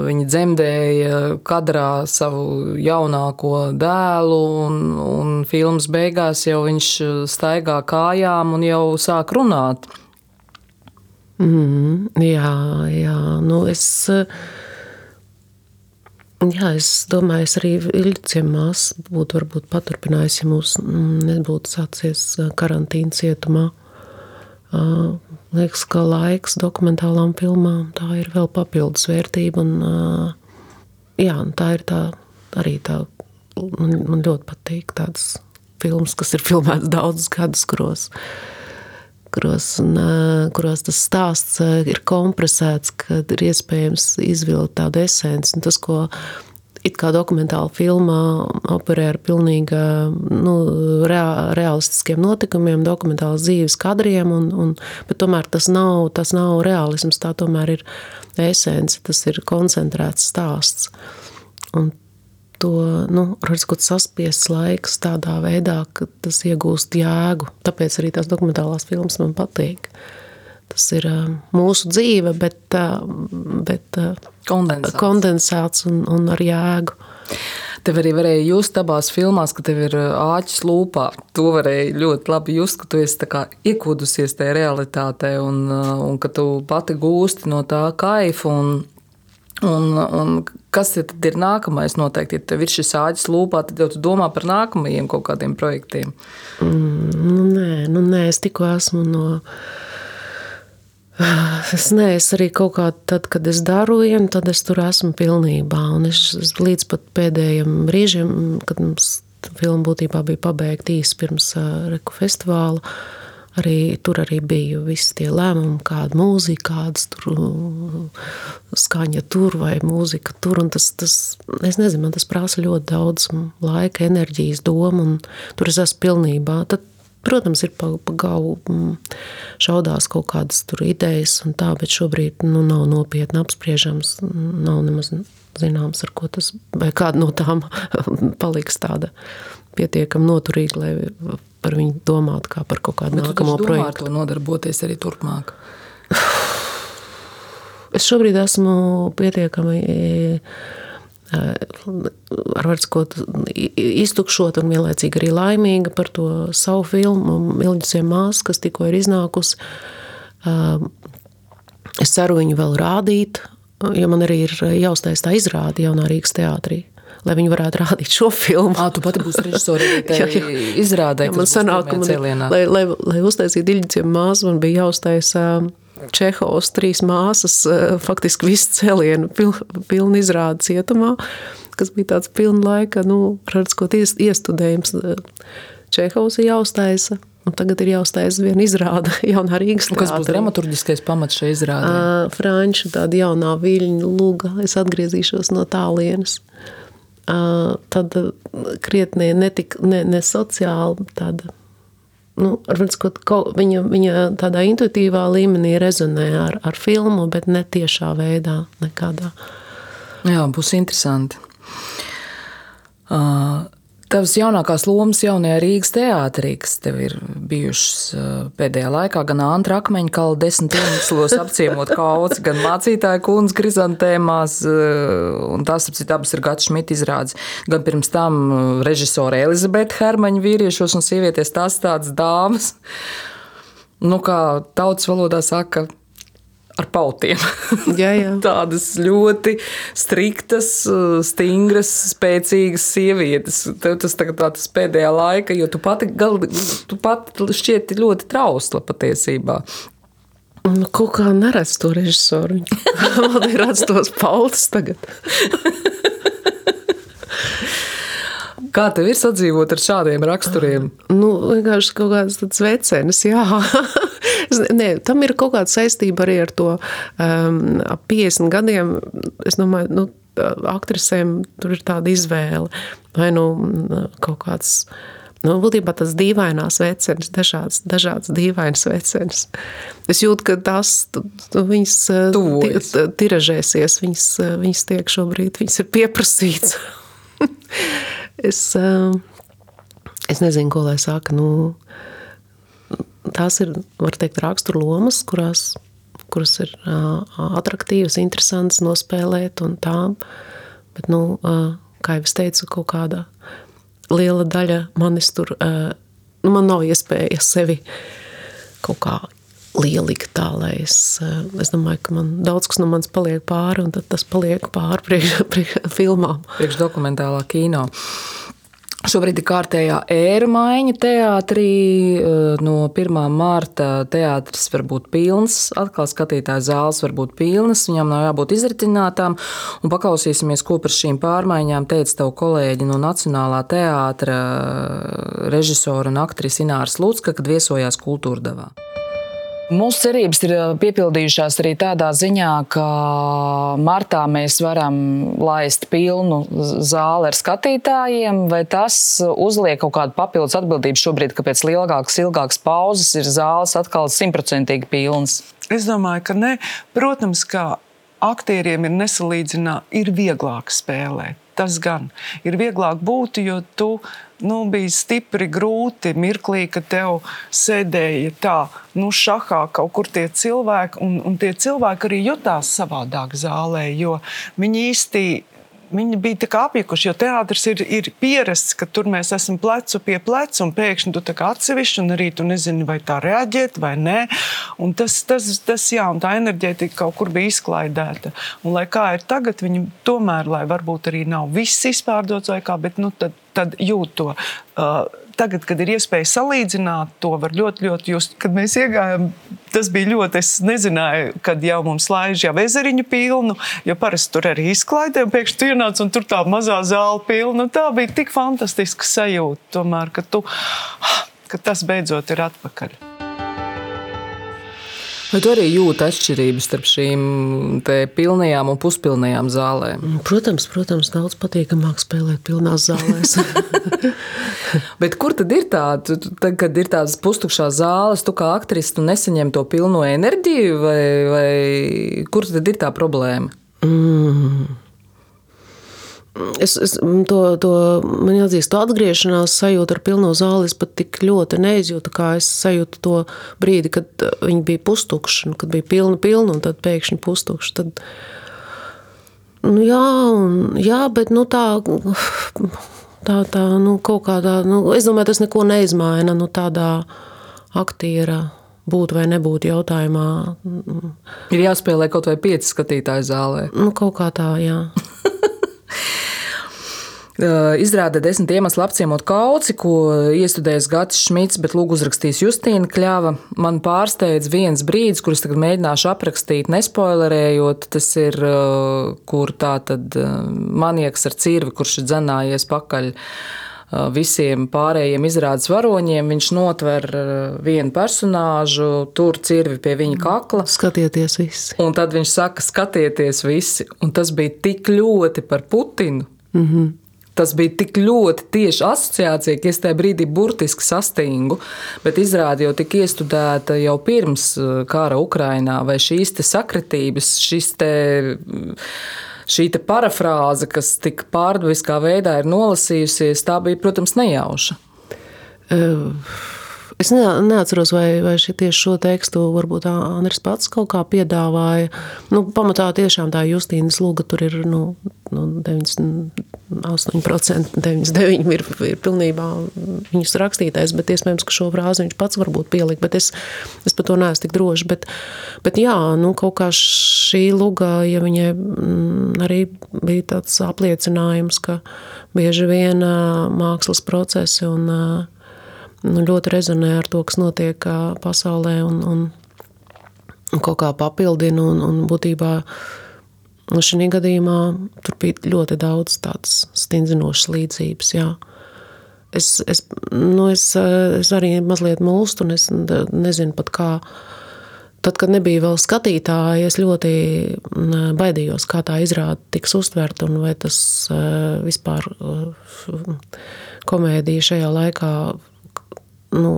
viņa dzemdēja kadrā savu jaunāko dēlu, un, un filmas beigās jau viņš staigā kājām un jau sāk runāt. Mm, jā, jā, nu es. Uh, Jā, es domāju, es arī Ilģiemās būtu varbūt paturpinājis, ja mums mm, nebūtu sācies karantīna cietumā. Liekas, ka laiks dokumentālām filmām tā ir vēl papildus vērtība. Un, jā, tā ir tā arī tā, man, man ļoti patīk tādas filmas, kas ir filmētas daudzus gadus, kuros kuros, un, kuros tas stāsts ir kompresēts, kad ir iespējams izvilkt tādu esenci. Tas, ko it kā dokumentāla filmā operē ar pilnīgi nu, rea, realistiskiem notikumiem, dokumentālas dzīves kadriem, un, un, bet tomēr tas nav, tas nav realisms, tā tomēr ir esence, tas ir koncentrēts stāsts. Un to nu, kaut saspiests laiks tādā veidā, ka tas iegūst jēgu. Tāpēc arī tās dokumentālās filmas man patīk. Tas ir mūsu dzīve, bet, bet kondensāts, kondensāts un, un ar jēgu. Tev arī varēja just abās filmās, ka tev ir āķis lūpā. To varēja ļoti labi just, ka tu esi iekūdusies tajā realitātē un, un ka tu pati gūsti no tā kaifu. Un, un, un kas ir, ir nākamais? Noteikti, ja tev ir šis āķis lūpā, tad jau tu domā par nākamajiem kaut kādiem projektiem. Mm, nu, nē, nu, nē, es tikko esmu no Es neesmu es arī kaut kā, tad, kad es daru vienu, tad es tur esmu pilnībā. Un es, es līdz pat pēdējiem brīžiem, kad mums filma būtībā bija pabeigta īsi pirms Reku festivāla, arī tur arī bija visi tie lēmumi, kāda mūzika, kādas tur skaņa tur vai mūzika tur. Un tas, tas, es nezinu, man tas prasa ļoti daudz laika, enerģijas, domu, un tur es esmu pilnībā. Tad Protams, ir pa, pa mm, šaudās kaut kādas idejas, tā, bet šobrīd nu, nav nopietni apspriežams. Nav nemaz zināms, ar ko tas vai kāda no tām paliks tāda pietiekami noturīga, lai par viņu domātu kā par kaut kādu bet nākamo projektu. Ar to nodarboties arī turpmāk. Es šobrīd esmu pietiekami ar skot, iztukšot un vienlaicīgi arī laimīga par to savu filmu Milģisiem mās, kas tikko ir iznākusi. Es ceru viņu vēl rādīt, jo man arī ir jāuztais tā izrāde jaunā Rīgas teātrī. Lai viņi varētu rādīt šo filmu. À, tu pati būsi režisore arī izrādē. Jā, man sanāk, man, lai, lai, lai uztaisītu Ilģiciem māsu, man bija jāuztaisa Čehovs trīs māsas, faktiski visu cēlienu pil, pilnu izrādi cietumā, kas bija tāds pilna laika, nu, redzot, iestudējums. Čehovs ir jāuztaisa, un tagad ir jāuztaisa viena izrāde jaunā Rīgas teātrī. Kas būs dramaturgiskais pamats šai izrādē? Uh, Franču tāda jaunā viļņu luga, es atgriezīšos no tālienes. Uh, tad krietni netik, ne, ne sociāli tāda nu, viņa, viņa tādā intuitīvā līmenī rezonē ar, ar filmu, bet ne tiešā veidā. Nekādā. Jā, būs interesanti. Uh, Tavas jaunākās lomas jaunajā Rīgas teātrī, kas tev ir bijušas pēdējā laikā, gan Antra Akmeņa kala desmit iemeslos apciemot kauci, gan mācītāja kundze krizantēmās, un tās, ap citu, abas ir Gats Šmita izrādes, gan pirms tam režisore Elizabete Hermaņa vīriešos un sievieties tās tādas dāmas. Nu, kā tautas valodā saka, ar pautiem. Jā, jā. Tādas ļoti striktas, stingras, spēcīgas sievietes. Tev tas tagad tāds pēdējā laika, jo tu pati, gal, tu pati šķiet ļoti trausla patiesībā. Nu, kaut kā neredz to režisoru. Man ir redz tos paltus tagad. Kā tev ir sadzīvot ar šādiem raksturiem? Nu, vienkārši kaut kāds tāds vecenis, jā. Nē, tam ir kaut kāda saistība arī ar to um, ap 50 gadiem. Es domāju, nu, aktrisēm tur ir tāda izvēle. Vai nu kaut kāds. Nu, būtībā tas dīvainās vecenis, dažādas, dažādas dīvainas vecenis. Es jūtu, ka tās viņas Tuvojas. tiražēsies, viņas, viņas tiek šobrīd, viņas ir pieprasīts. es, es nezinu, ko lai saka. Nu, tās ir, var teikt, rakstura lomas, kurās, kuras ir attraktīvas, interesantas nospēlēt un tām. Bet, nu, kā jau es teicu, kaut kāda liela daļa manis tur, nu, man nav iespēja sevi kaut kā lielikt tā, lai es, es domāju, ka man daudz kas no manis paliek pāri, un tad tas paliek pāri priekš, priekš filmām. Priekš dokumentālā kino. Šobrīd ir kārtējā ēra maiņa teātrī. Eh, no 1. mārta teātris var būt pilns, atkal skatītāja zāles var būt pilnas, viņām nav jābūt izritinātām. Un paklausīsimies, ko par šīm pārmaiņām teica tavu kolēģi no Nacionālā teātra režisora un aktrise Ināras Lutska, kad viesojās kultūrdavā. Mūsu cerības ir piepildījušās arī tādā ziņā, ka martā mēs varam laist pilnu zāli ar skatītājiem, vai tas uzliek kaut kādu papildus atbildību šobrīd, ka pēc lielākas, ilgākas pauzes ir zāles atkal simtprocentīgi pilnas? Es domāju, ka ne. Protams, ka aktieriem ir nesalīdzināmāk, ir vieglāk spēlēt. Tas gan ir vieglāk būt, jo tu nu, bija stipri grūti mirklī, kad tev sēdēja tā, nu, šahā kaut kur tie cilvēki, un, un tie cilvēki arī jutās savādāk zālē, jo viņi īsti Viņi bija apjukuši, jo teātris ir, ir pierasts, ka tur mēs esam plecu pie pleca, un pēkšņi tu atsevišķi, un arī tu nezini, vai tā reaģēt vai nē. Un tas, tas, tas, jā, un tā enerģētika kaut kur bija izklaidēta. Un, lai kā ir tagad, viņi tomēr, lai varbūt arī nav viss izpārdots vai kā, bet nu, tad, tad jūt to. Uh, tagad, kad ir iespēja salīdzināt, to var ļoti, ļoti just. Kad mēs iegājām, tas bija ļoti, es nezināju, kad jau mums laiž jau ezeriņu pilnu, jo parasti tur arī izklaidē, un pēkšņi tu ienāc un tur tā mazā zāle pilna. Tā bija tik fantastiska sajūta, tomēr, ka, tu, ka tas beidzot ir atpakaļ. Vai tu arī jūti atšķirības starp šīm pilnajām un puspilnajām zālēm? Protams, protams daudz patīkamāk spēlēt pilnās zālēs. Bet kur tad ir tāda, tad, kad ir tādas pustukšās zāles, tu kā aktris tu nesaņem to pilno enerģiju, vai, vai kur tad ir tā problēma? Mm. Es, es to, to man jāatzīst, to atgriešanās sajūtu ar pilno zāli es pat tik ļoti neizjūtu, kā es sajūtu to brīdi, kad uh, viņi bija pustukši, kad bija pilna, pilna un tad pēkšņi pustukši. Tad, nu, jā, un, jā, bet nu, tā, tā, tā nu, kaut kādā, nu, es domāju, tas neko neizmaina nu, tādā aktiera būt vai nebūt jautājumā. Ir jāspēlē kaut vai pieci skatītāju zālē. Nu, kaut kā tā, jā. Izrāda desmit iemeslu apciemot kauci, ko iestudējis Gatis Šmits, bet lūgu uzrakstījis Justīna Kļava. Man pārsteidz viens brīdis, kurus tagad mēģināšu aprakstīt, nespoilerējot. Tas ir, kur tā tad manieks ar cirvi, kurš ir dzenājies pakaļ visiem pārējiem izrādes varoņiem. Viņš notver vienu personāžu, tur cirvi pie viņa kakla. Skatieties visi. Un tad viņš saka, skatieties visi. Un tas bija tik ļoti par Putinu. Mm -hmm tas bija tik ļoti tieši asociācija, ka es tajā brīdī burtiski sastingu. Bet izrādi jau tika iestudēta jau pirms uh, kara Ukrainā, vai šīs sakritības, šis te. Šī parafrāze, kas tik pārdabiskā veidā ir nolasījusies, tā bija, protams, nejauša. Uh. Es neatceros, vai, vai tieši šo tekstu varbūt Andris pats kaut kā piedāvāja. Nu, pamatā tiešām tā Justīnas lūga tur ir nu, nu 98%, 99% ir, ir pilnībā viņas rakstītais, bet iespējams, ka šo frāzi viņš pats varbūt pielika, bet es, es par to neesmu tik droši. Bet, bet jā, nu, kaut kā šī luga, ja viņai mm, arī bija tāds apliecinājums, ka bieži vien mākslas procesi un nu, ļoti rezonē ar to, kas notiek pasaulē un, un, kaut kā papildina. Un, un būtībā nu, šī gadījumā tur bija ļoti daudz tādas stingzinošas līdzības. Jā. Es, es, nu, es, es arī mazliet mulstu, un es nezinu pat kā. Tad, kad nebija vēl skatītāji, es ļoti baidījos, kā tā izrāde tiks uztverta un vai tas vispār komēdija šajā laikā nu,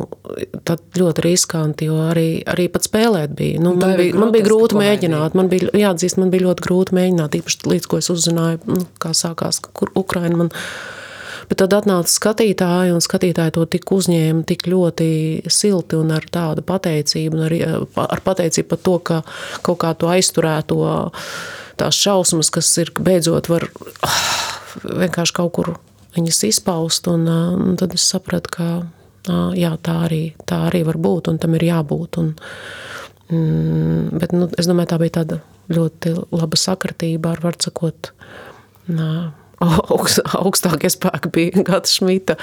ļoti riskanti, jo arī, arī pat spēlēt bija. Nu, man, bija man bija grūti mēģināt, man bija jāatzīst, man bija ļoti grūti mēģināt, īpaši līdz ko es uzzināju, nu, kā sākās, kur Ukraina man. Bet tad atnāca skatītāji, un skatītāji to tik uzņēma tik ļoti silti un ar tādu pateicību, un arī ar pateicību par to, ka kaut kā to aizturēto tās šausmas, kas ir beidzot var vienkārši kaut kur viņas izpaust, un, un tad es sapratu, ka jā, tā arī, tā arī var būt, un tam ir jābūt. Un, mm, bet, nu, es domāju, tā bija tāda ļoti laba sakritība ar, var sakot, augst, augstākie spēki bija Gata Šmita,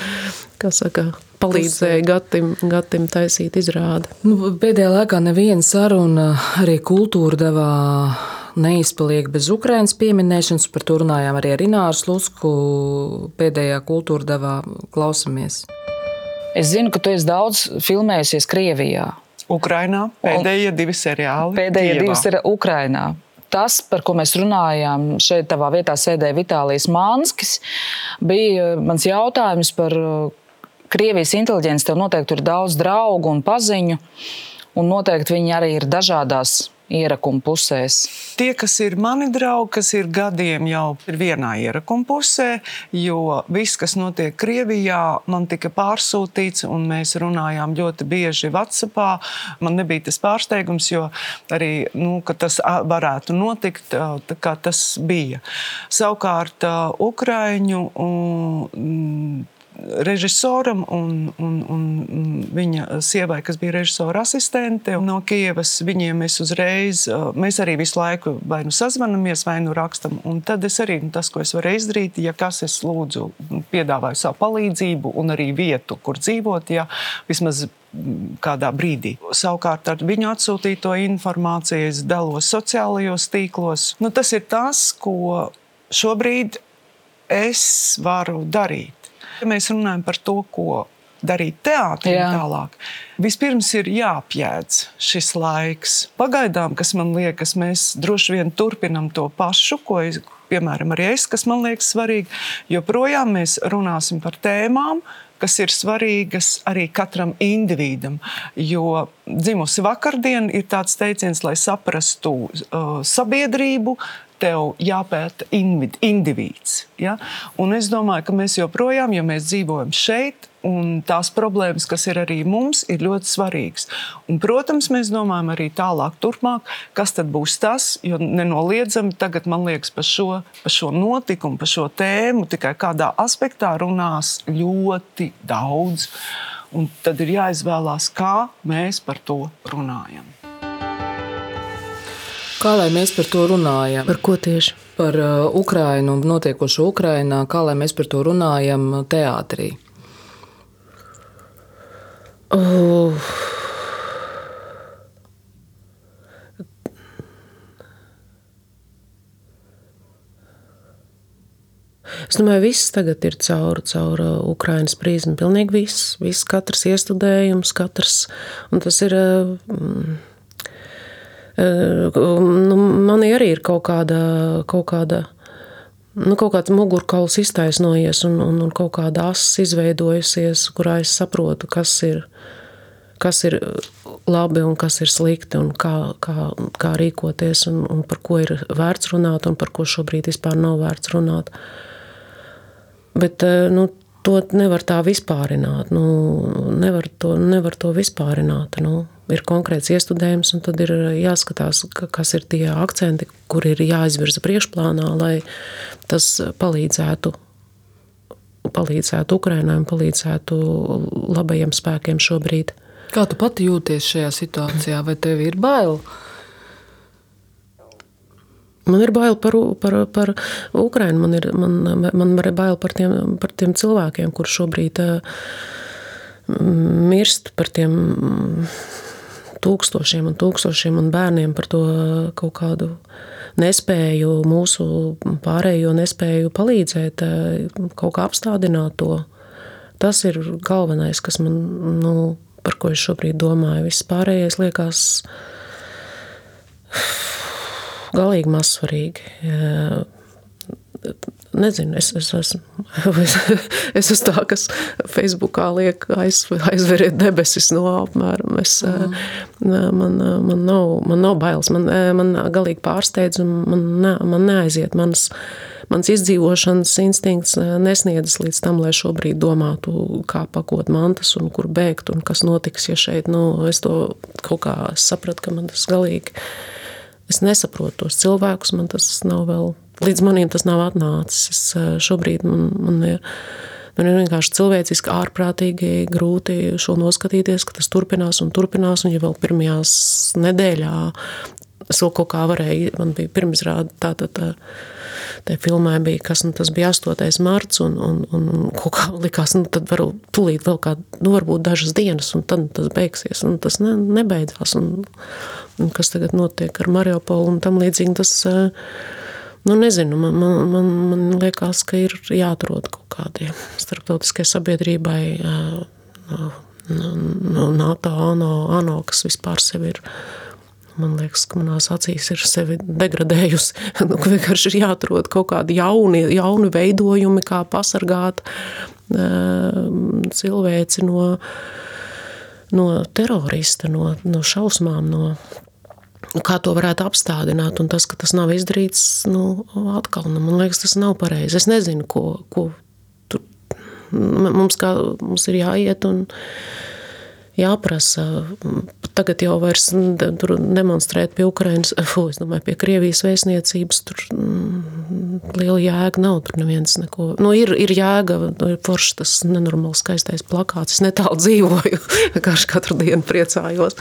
kas saka, palīdzēja Gatim, Gatim taisīt izrādi. Nu, pēdējā laikā neviena saruna arī kultūra devā neizpaliek bez Ukrainas pieminēšanas. Par to runājām arī ar Ināru Lusku pēdējā kultūra devā klausamies. Es zinu, ka tu esi daudz filmējusies Krievijā. Ukrainā pēdējie divi seriāli. Pēdējie Kievā. divi seriāli Ukrainā. Tas, par ko mēs runājām, šeit tavā vietā sēdēja Vitālijas Mānskis, bija mans jautājums par Krievijas inteliģenci. Tev noteikti ir daudz draugu un paziņu, un noteikti viņi arī ir dažādās ierakuma pusēs? Tie, kas ir mani draugi, kas ir gadiem jau ir vienā ierakuma pusē, jo viss, kas notiek Krievijā, man tika pārsūtīts, un mēs runājām ļoti bieži WhatsAppā. Man nebija tas pārsteigums, jo arī nu, tas varētu notikt, tas bija. Savukārt, Ukraiņu. Un, režisoram un, un, un viņa sievai, kas bija režisora asistente no Kievas. Viņiem mēs uzreiz, mēs arī visu laiku vai nu sazvanamies, vai nu rakstam. Un tad es arī, nu, tas, ko es varu izdarīt, ja kas es lūdzu, piedāvāju savu palīdzību un arī vietu, kur dzīvot, ja vismaz kādā brīdī. Savukārt ar viņu atsūtīto informāciju es dalos sociālajos tīklos. Nu, tas ir tas, ko šobrīd es varu darīt. Ja mēs runājam par to, ko darīt teātrī tālāk. Vispirms ir jāapjēdz šis laiks. Pagaidām, kas man liekas, mēs droši vien turpinam to pašu, ko es, piemēram, arī es, kas man liekas svarīgi. Joprojām mēs runāsim par tēmām, kas ir svarīgas arī katram individam. Jo dzimusi vakardien ir tāds teiciens, lai saprastu uh, sabiedrību, tev jāpēta indivīds. Ja? Un es domāju, ka mēs joprojām, ja mēs dzīvojam šeit, un tās problēmas, kas ir arī mums, ir ļoti svarīgas. Un, protams, mēs domājam arī tālāk, turpmāk, kas tad būs tas, jo nenoliedzami tagad, man liekas, par šo, par šo notikumu, par šo tēmu tikai kādā aspektā runās ļoti daudz. Un tad ir jāizvēlās, kā mēs par to runājam. Kā lai mēs par to runājam? Par ko tieši? Par uh, Ukrajinu un notiekošo Ukrajinā, kā lai mēs par to runājam teātrī? Uh. Es domāju, viss tagad ir caur, caur uh, Ukraiņas prizmu. Pilnīgi viss, viss katrs iestudējums, katrs. Un tas ir. Mm, nu, man arī ir kaut kāda, kaut kāda nu, kaut kāds mugurkauls iztaisnojies un, un, un kaut kāda asa izveidojusies, kurā es saprotu, kas ir, kas ir labi un kas ir slikti un kā, kā, kā rīkoties un, un par ko ir vērts runāt un par ko šobrīd vispār nav vērts runāt. Bet nu, to nevar tā vispārināt. Nu, nevar, to, nevar to vispārināt. Nu ir konkrēts iestudējums, un tad ir jāskatās, kas ir tie akcenti, kur ir jāizvirza priekšplānā, lai tas palīdzētu. Palīdzētu Ukraiņai un palīdzētu labajiem spēkiem šobrīd. Kā tu pati jūties šajā situācijā? Vai tev ir bail? Man ir bail par, par, par Ukraiņu, man ir, man, man ir bail par tiem, par tiem cilvēkiem, kuriem šobrīd uh, mirst, par tiem tūkstošiem un tūkstošiem un bērniem par to kaut kādu nespēju, mūsu pārējo nespēju palīdzēt, kaut kā apstādināt to. Tas ir galvenais, kas man, nu, par ko es šobrīd domāju. Viss pārējais liekas galīgi mazsvarīgi Nezinu, es, es esmu es, es esmu tā, kas Facebookā liek aiz, aizveriet debesis no apmēram. Es, mm. man, man, nav, man nav bailes, man, man galīgi pārsteidz un man, ne, man neaiziet. Mans, mans izdzīvošanas instinkts nesniedzas līdz tam, lai šobrīd domātu, kā pakot mantas un kur bēgt un kas notiks, ja šeit, nu, es to kaut kā sapratu, ka man tas galīgi, es nesaprotu tos cilvēkus, man tas nav vēl līdz manim tas nav atnācis. Es, eh, šobrīd man, man ir. Man ir vienkārši cilvēciski ārprātīgi grūti šo noskatīties, ka tas turpinās un turpinās. Un ja vēl pirmajās nedēļā es vēl kaut kā varēju, man bija pirmizrāde tā, tā, tā, tā filmē bija, kas, nu, tas bija 8. marts, un, un, un kaut kā likās, nu, tad varu tulīt vēl kā, nu, varbūt dažas dienas, un tad tas beigsies, un tas ne, nebeidzās, un, un kas tagad notiek ar Mariupolu un tam līdzīgi, tas, uh, Nu, nezinu, man, man, man, man liekas, ka ir jāatrod kaut kādiem starptautiskai sabiedrībai NATO, ANO, ANO, kas vispār sevi ir. Man liekas, ka manās acīs ir sevi degradējusi. Nu, vienkārši ir jāatrod kaut kādi jauni, jauni veidojumi, kā pasargāt cilvēci no, no terorista, no, no šausmām, no kā to varētu apstādināt. Un tas, ka tas nav izdarīts, nu, atkal, nu, man liekas, tas nav pareizi. Es nezinu, ko, ko tur mums, kā, mums ir jāiet un jāprasa. Tagad jau vairs tur demonstrēt pie Ukrainas, fu, es domāju, pie Krievijas vēstniecības, tur mm, liela jēga nav, tur neviens neko. Nu, ir, ir jēga, ir forši tas nenormāli skaistais plakāts, es netālu dzīvoju, vienkārši katru dienu priecājos.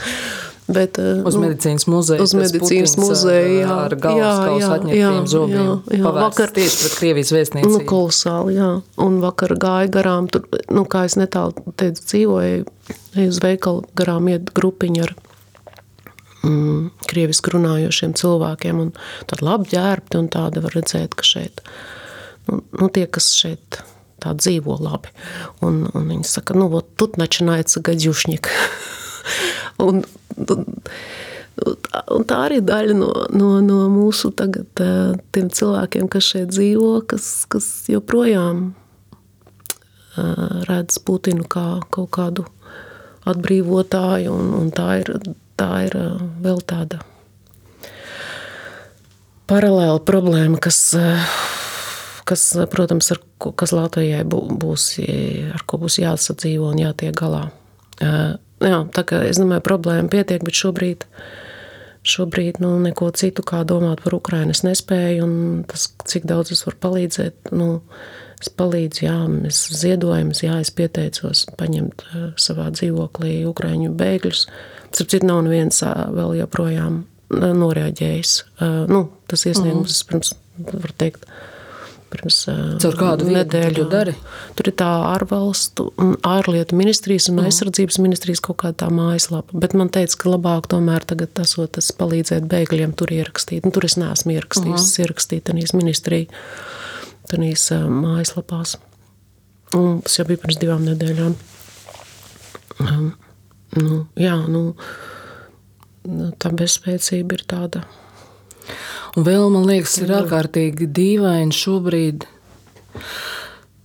Bet, eh, uz nu, medicīnas muzeja. Uz medicīnas muzeja, eh, jā. Ar galvaskausu atņemtiem zobiem. Jā, jā. Vakar tieši pret Krievijas vēstniecību. Nu, kolosāli, jā. Un vakar gāja garām, tur, nu, kā es netālu teicu, dzīvoju, uz veikalu garām iet grupiņa ar mm, krievisku runājošiem cilvēkiem un tādi labi ģērbti un tādi var redzēt, ka šeit, nu, nu tie, kas šeit tā dzīvo labi. Un, un viņi saka, nu, вот тут начинается гадюшник. Un, un, un tā arī daļa no, no, no mūsu tagad, tiem cilvēkiem, kas šeit dzīvo, kas, kas joprojām redz Putinu kā kaut kādu atbrīvotāju, un, un tā, ir, tā ir vēl tāda paralēla problēma, kas, kas protams, ar, kas Latvijai būs, ar ko būs jāsadzīvo un jātiek galā jā, tā kā es domāju, problēma pietiek, bet šobrīd, šobrīd nu, neko citu kā domāt par Ukrainu es nespēju, un tas, cik daudz es varu palīdzēt, nu, es palīdzu, jā, es ziedojums, jā, es pieteicos paņemt savā dzīvoklī Ukraiņu bēgļus. Starp citu, nav neviens vēl joprojām noreaģējis. Nu, tas iesniegums, mm. pirms, var teikt, pirms Caur kādu nedēļu dari? Tur ir tā ārvalstu, ārlietu ministrijas un -huh. aizsardzības ministrijas kaut kāda tā mājaslapa. Bet man teica, ka labāk tomēr tagad tas, tas palīdzēt bēgļiem tur ierakstīt. Nu, tur es neesmu ierakstījis, uh -huh. ierakstīt tenīs ministriju, tenīs mājaslapās. Un tas jau bija pirms divām nedēļām. Nu, jā, nu, tā bezspēcība ir tāda Un vēl man liekas, ir ārkārtīgi dīvaini šobrīd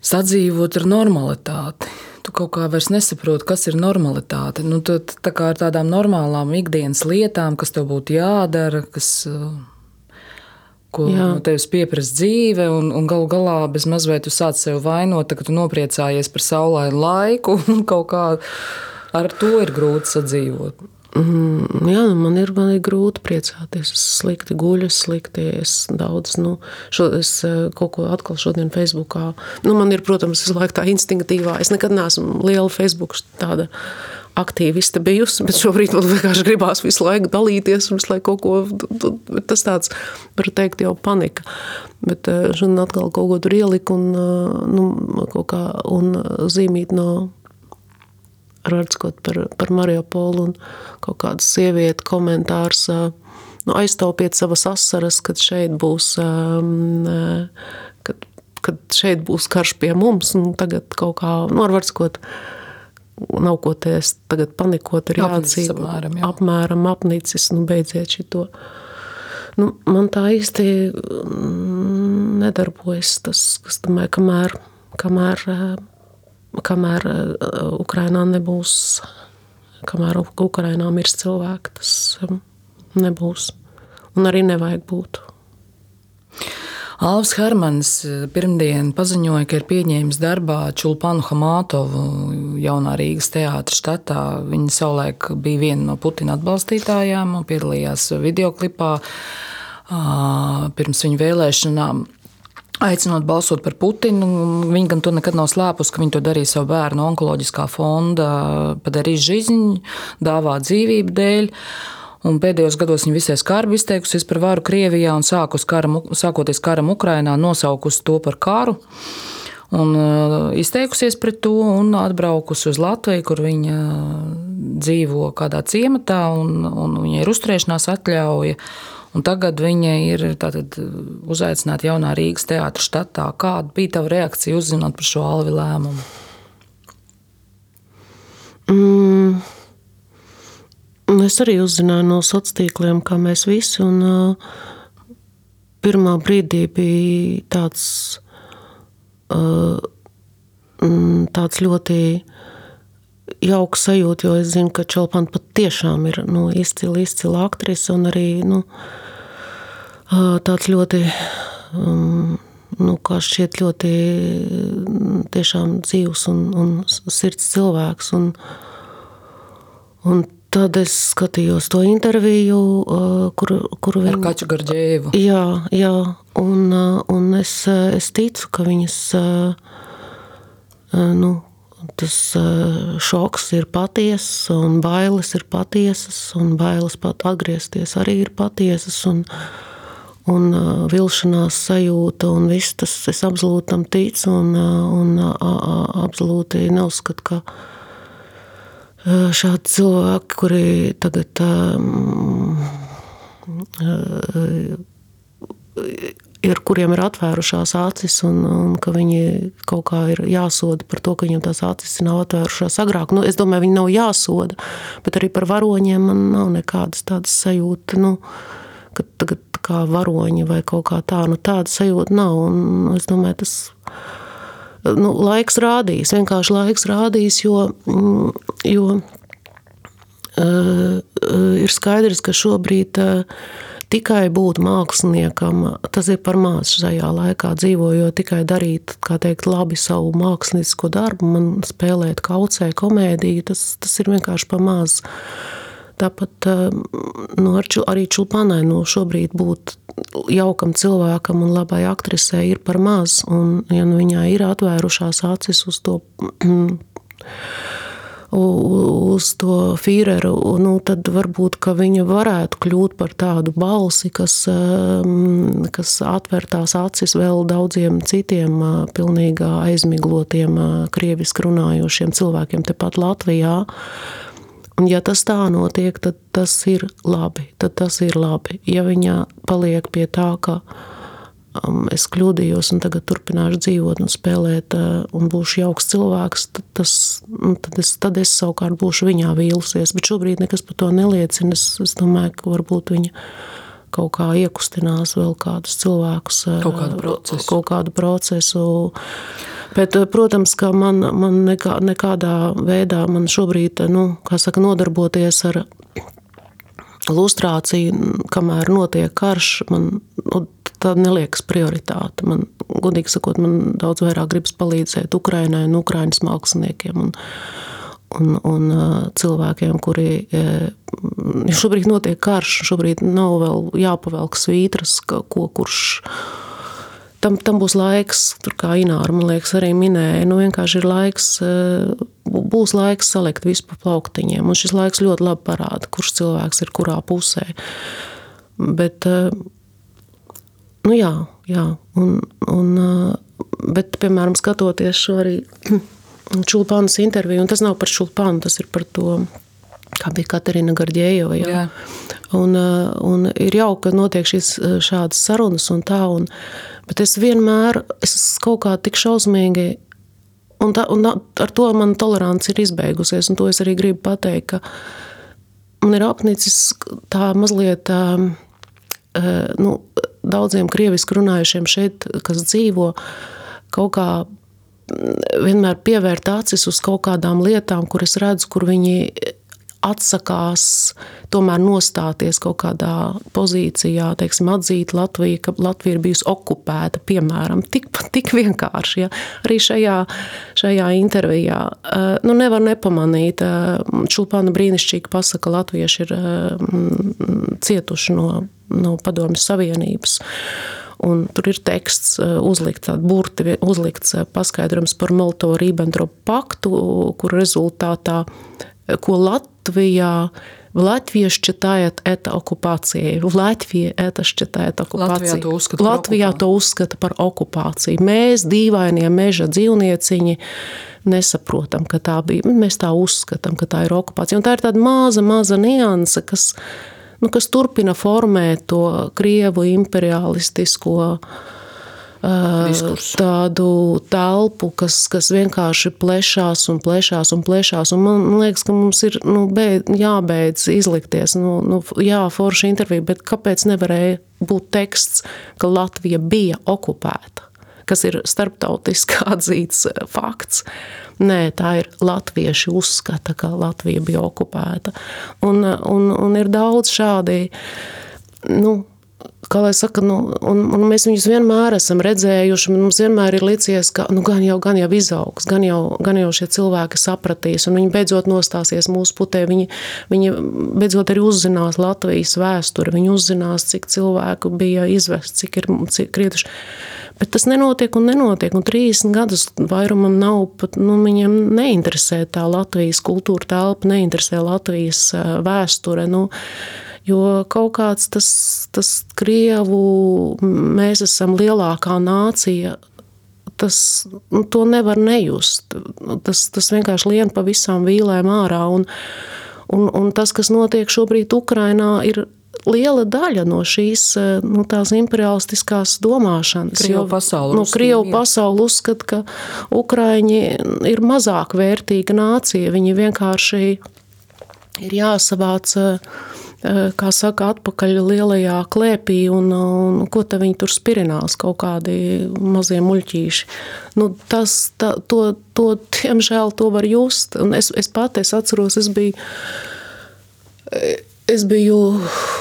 sadzīvot ar normalitāti. Tu kaut kā vairs nesaproti, kas ir normalitāte. Nu, tu, tā kā ar tādām normālām ikdienas lietām, kas tev būtu jādara, kas, ko Jā. no tevis pieprasa dzīve, un, un galu galā bez mazliet tu sāc sev vainot, ka tu nopriecājies par saulainu laiku, un kaut kā ar to ir grūti sadzīvot. Mm, jā, nu, man ir, man ir grūti priecāties. Es slikti guļu, slikti es daudz. Nu, šo, es eh, kaut ko atkal šodien Facebookā. Nu, man ir, protams, visu laiku tā instinktīvā. Es nekad neesmu liela Facebook tāda aktīviste bijusi, bet šobrīd man vienkārši gribās visu laiku dalīties un visu laiku kaut ko. Tas tāds, var teikt, jau panika. Bet eh, šodien atkal kaut ko tur ieliku un, eh, nu, kaut kā, un zīmīt no rakstot par, par Mariupolu un kaut kāda sieviete komentārs. Nu, aiztaupiet savas asaras, kad šeit būs, kad, kad šeit būs karš pie mums. Tagad kaut kā, nu, ar varskot, nav ko tēst, tagad panikot, ir jāatcīt. Apmēram, jā. apmēram apnicis, nu, beidziet šito. Nu, man tā īsti nedarbojas tas, kas, domāju, kamēr, kamēr kamēr eh, Ukrainā nebūs, kamēr Ukrainā mirs cilvēki, tas nebūs. Un arī nevajag būt. Alvis Hermans eh, pirmdien paziņoja, ka ir pieņēmis darbā Čulpanu Hamātovu jaunā Rīgas teātras štatā. Viņa savulaik bija viena no Putina atbalstītājām un piedalījās videoklipā pirms viņa vēlēšanām aicinot balsot par Putinu. Viņa gan to nekad nav slēpusi, ka viņa to darīja savu bērnu onkoloģiskā fonda padarījis žiziņu, dāvā dzīvību dēļ. Un pēdējos gados viņa visai skarbi izteikusies par varu Krievijā un karam, sākoties karam Ukrainā, nosaukusi to par karu. Un izteikusies pret to un atbraukusi uz Latviju, kur viņa dzīvo kādā ciematā, un, un viņai ir uzturēšanās atļauja. Un tagad viņa ir tātad, uzaicināta jaunā Rīgas teātris štatā. Kāda bija tava reakcija uzzinot par šo Alvi lēmumu? Mm, es arī uzzināju no sociāliem tīkliem, kā mēs visi. Un, uh, pirmā brīdī bija tāds, uh, tāds ļoti jauks sajūta, jo es zinu, ka Čelpana patiešām ir nu, izcila, izcila aktrise un arī nu, tāds ļoti, um, nu, kā šķiet, ļoti tiešām dzīvs un, un sirds cilvēks. Un, un tad es skatījos to interviju, kur, kur viņa... Ar Kaču Garģēvu. Jā, jā un, un es, es ticu, ka viņas, nu, tas šoks ir patiesas, un bailes ir patiesas, un bailes pat atgriezties arī ir patiesas. Un, un vilšanās sajūta, un viss tas es absolūti tam ticu, un, un absolūti neuzskatu, ka šādi cilvēki, kuri tagad ir, kuriem ir atvērušās acis, un, un ka viņi kaut kā ir jāsoda par to, ka viņiem tās acis nav atvērušās agrāk. Nu, es domāju, viņi nav jāsoda, bet arī par varoņiem man nav nekādas tādas sajūtas. Nu, ka tagad kā varoņi vai kaut kā tā, nu tāda sajūta nav. Un es domāju, tas nu, laiks rādīs, vienkārši laiks rādīs, jo, jo uh, ir skaidrs, ka šobrīd uh, tikai būt māksliniekam, tas ir par maz šajā laikā dzīvojot, tikai darīt, kā teikt, labi savu māksliniecisko darbu, man spēlēt kaucē komēdiju, tas, tas ir vienkārši par maz. Tāpat nu, arī Čulpanai nu, šobrīd būt jaukam cilvēkam un labai aktrisei ir par maz. Un, ja nu viņai ir atvērušās acis uz to uz to Führeru, nu, tad varbūt viņa varētu kļūt par tādu balsi, kas, um, kas atver tās acis vēl daudziem citiem uh, pilnīgi aizmiglotiem, krieviski runājošiem cilvēkiem tepat Latvijā. Un ja tas tā notiek, tad tas ir labi. Tad tas ir labi. Ja viņa paliek pie tā, ka viņa Um, es kļūdījos un tagad turpināšu dzīvot un spēlēt, uh, un būšu jauks cilvēks, tad, tas, nu, tad, es, tad es savukārt būšu viņā vīlusies. Bet šobrīd nekas par to neliecina. Es, es domāju, ka varbūt viņa kaut kā iekustinās vēl kādus cilvēkus, uh, kaut kādu procesu. Kaut kādu procesu. Bet, uh, protams, ka man, man nekā, nekādā veidā man šobrīd, nu, kā saka, nodarboties ar lustrāciju, kamēr notiek karš, man nu, tā neliekas prioritāte. Man, godīgi sakot, man daudz vairāk gribas palīdzēt Ukrainai un Ukraiņas māksliniekiem. Un, un, un cilvēkiem, kuri šobrīd notiek karš, šobrīd nav vēl jāpavelk svītras, ko kurš tam, tam būs laiks, tur kā Ināra, man liekas, arī minēja, nu vienkārši ir laiks, būs laiks salikt visu pa plauktiņiem, un šis laiks ļoti labi parāda, kurš cilvēks ir kurā pusē. Bet, nu jā, jā, un, un, bet, piemēram, skatoties šo arī Čulpānas interviju, un tas nav par Čulpānu, tas ir par to, kā bija Katarina Gardjējova. Jā. Jā. Un, un ir jauki, ka notiek šīs šādas sarunas un tā, un, uh, Bet es vienmēr esmu kaut kā tik šausmīgi, un, tā, un ar to man tolerance ir izbeigusies. To es arī gribu pateikt, ka man ir apnicis tā mazliet. Nu, daudziem krieviski runājušiem šeit, kas dzīvo, kaut kā vienmēr pievērt acis uz kaut kādām lietām, kuras redzu, kur viņi atsakās tomēr nostāties kaut kādā pozīcijā, teiksim, atzīt Latviju, ka Latvija ir bijusi okupēta, piemēram, tik, tik vienkārši. Ja? Arī šajā, šajā intervijā eh, nu, nevar nepamanīt. Eh, Čulpāna brīnišķīgi pasaka, ka latvieši ir eh, cietuši no, no Padomju Savienības. Un tur ir teksts, uzlikts tāds burti, uzlikts paskaidrojums par Molotovu-Ribbentropu paktu, kur rezultātā ko Латвия Латвия считает это оккупацией. В Латвии это считает оккупацией. Latvijā to uzskata, Latvijā to uzskata par okupāciju. Mēs, dīvainie meža dzīvnieciņi, nesaprotam, ka tā bija. Mēs tā uzskatām, ka tā ir okupācija. Un tā ir tāda maza, maza nianse, kas, nu, kas turpina formēt to krievu imperialistisko Diskursu. tādu telpu, kas, kas vienkārši plešās un plešās un plešās. Un man, man liekas, ka mums ir nu, beid, jābeidz izlikties. Nu, nu, jā, forša intervija, bet kāpēc nevarēja būt teksts, ka Latvija bija okupēta? Kas ir starptautiski atzīts fakts. Nē, tā ir latvieši uzskata, ka Latvija bija okupēta. Un, un, un ir daudz šādi. Nu, kā lai saka, nu, un, un mēs viņus vienmēr esam redzējuši. Mums vienmēr ir licies, ka nu, gan, jau, gan jau izaugs, gan jau, gan jau šie cilvēki sapratīs, un viņi beidzot nostāsies mūsu putē. Viņi, viņi beidzot arī uzzinās Latvijas vēsturi, viņi uzzinās, cik cilvēku bija izvests, cik ir cik krietuši. Bet tas nenotiek un nenotiek. Un 30 gadus vairumam nav pat, nu, viņiem neinteresē tā Latvijas kultūra telpa, neinteresē Latvijas vēsture. Nu, Jo kaut kāds tas, tas krievu, mēs esam lielākā nācija, tas, nu, to nevar nejust. Tas, tas vienkārši lien pa visām vīlēm ārā. Un, un, un tas, kas notiek šobrīd Ukrainā, ir liela daļa no šīs nu, imperialistiskās domāšanas. Krievu pasauli nu, Krievu pasauli uzskata, ka Ukraiņi ir mazāk vērtīga nācija. Viņi vienkārši ir jāsavāc Eh, kā saka, atpakaļ lielajā klēpī, un, un ko te viņi tur spirinās, kaut kādi mazie muļķīši. Nu, tas, tā, to, to, diemžēl, to var just. Un es, es pati es atceros, es biju, es biju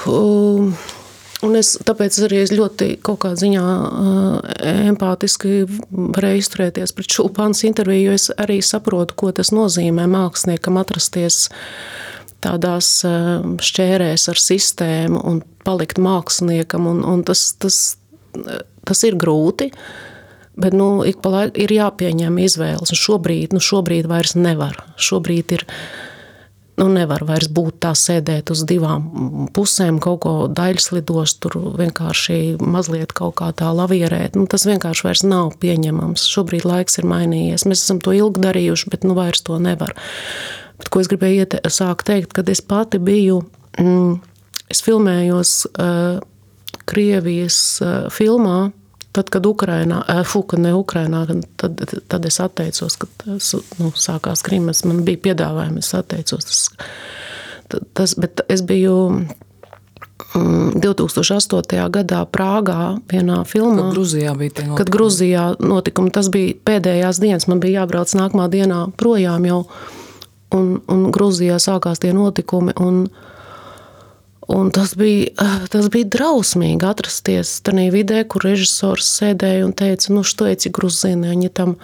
um, Un es tāpēc arī es ļoti kaut kādā ziņā empātiski varēju izturēties pret Šulpānas interviju, jo es arī saprotu, ko tas nozīmē māksliniekam atrasties tādās ehm, šķērēs ar sistēmu un palikt māksliniekam. Un, un tas, tas, tas ir grūti, bet nu, ik pa laikam ir jāpieņem izvēles. Un šobrīd, nu, šobrīd vairs nevar. Šobrīd ir nu, nevar vairs būt tā sēdēt uz divām pusēm, kaut ko daļslidos, tur vienkārši mazliet kaut kā tā lavierēt. Nu, tas vienkārši vairs nav pieņemams. Šobrīd laiks ir mainījies. Mēs esam to ilgi darījuši, bet nu vairs to nevar. Bet, ko es gribēju iete, sākt teikt, kad es pati biju, mm, es filmējos uh, Krievijas uh, filmā, tad, kad Ukrainā, uh, fu, kad ne Ukrainā, tad, tad es atteicos, kad nu, sākās Krimas, man bija piedāvājumi, es atteicos. Tas, tas, bet es biju 2008. Mm, gadā Prāgā vienā filmā. Kad Grūzijā bija tie notikumi. Kad Grūzijā notikumi, tas bija pēdējās dienas, man bija jābrauc nākamā dienā projām jau un, un Grūzijā sākās tie notikumi. Un, un tas, bija, tas bija drausmīgi atrasties tajā vidē, kur režisors sēdēja un teica, nu, что эти грузины, они там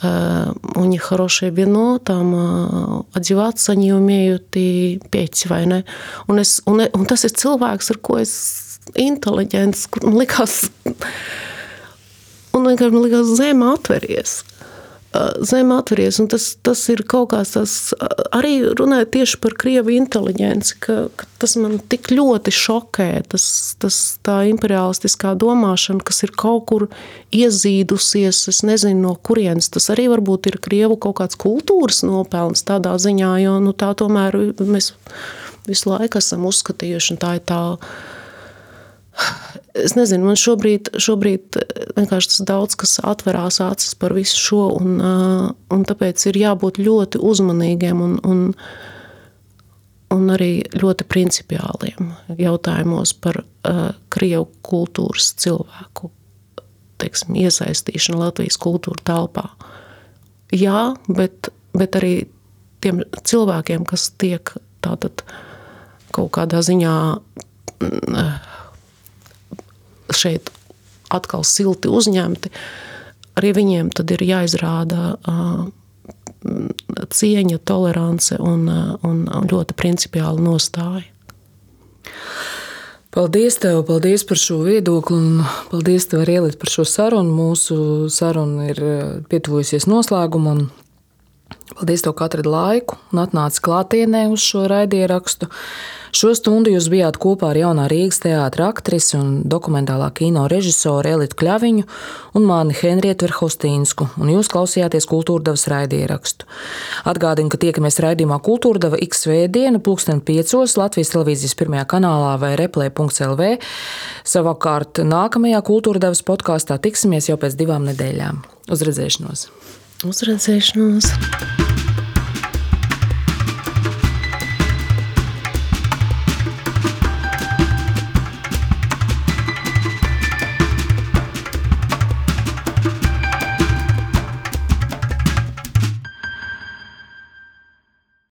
у них хорошее вино, там одеваться они умеют и петь, vai ne? Un, es, un, un tas ir cilvēks, ar ko es inteliģents, kur man likās, un vienkārši man likās zeme atveries zem atveries. Un tas, tas ir kaut kāds tas, arī runājot tieši par krievu inteliģenci, ka, ka tas man tik ļoti šokē, tas, tas tā imperialistiskā domāšana, kas ir kaut kur iezīdusies, es nezinu no kurienes, tas arī varbūt ir krievu kaut kāds kultūras nopelns tādā ziņā, jo nu, tā tomēr mēs visu laiku esam uzskatījuši, un tā ir tā Es nezinu, man šobrīd, šobrīd vienkārši tas daudz kas atverās acis par visu šo, un, un tāpēc ir jābūt ļoti uzmanīgiem un, un, un arī ļoti principiāliem jautājumos par uh, Krievu kultūras cilvēku teiksim, iesaistīšanu Latvijas kultūra telpā. Jā, bet, bet arī tiem cilvēkiem, kas tiek tātad kaut kādā ziņā uh, šeit atkal silti uzņemti, arī viņiem tad ir jāizrāda cieņa, tolerance un, un ļoti principiāla nostāja. Paldies tev, paldies par šo viedokli un paldies tev arī Ielit par šo sarunu. Mūsu saruna ir pietuvojusies noslēgumam. Paldies tev, ka atradi laiku un atnāci klātienē uz šo raidierakstu. Šo stundu jūs bijāt kopā ar jaunā Rīgas teātra aktrisi un dokumentālā kino režisoru Elitu Kļaviņu un mani Henrietu Verhostīnsku, un jūs klausījāties kultūrdevas raidierakstu. Atgādinu, ka tiekamies raidījumā Kultūrdeva X svētdienu, pulksten 5. Latvijas televīzijas pirmajā kanālā vai replē.lv. Savukārt nākamajā kultūrdevas podkāstā tiksimies jau pēc divām nedēļām. Uz redzēšanos! Uz redzēšanos!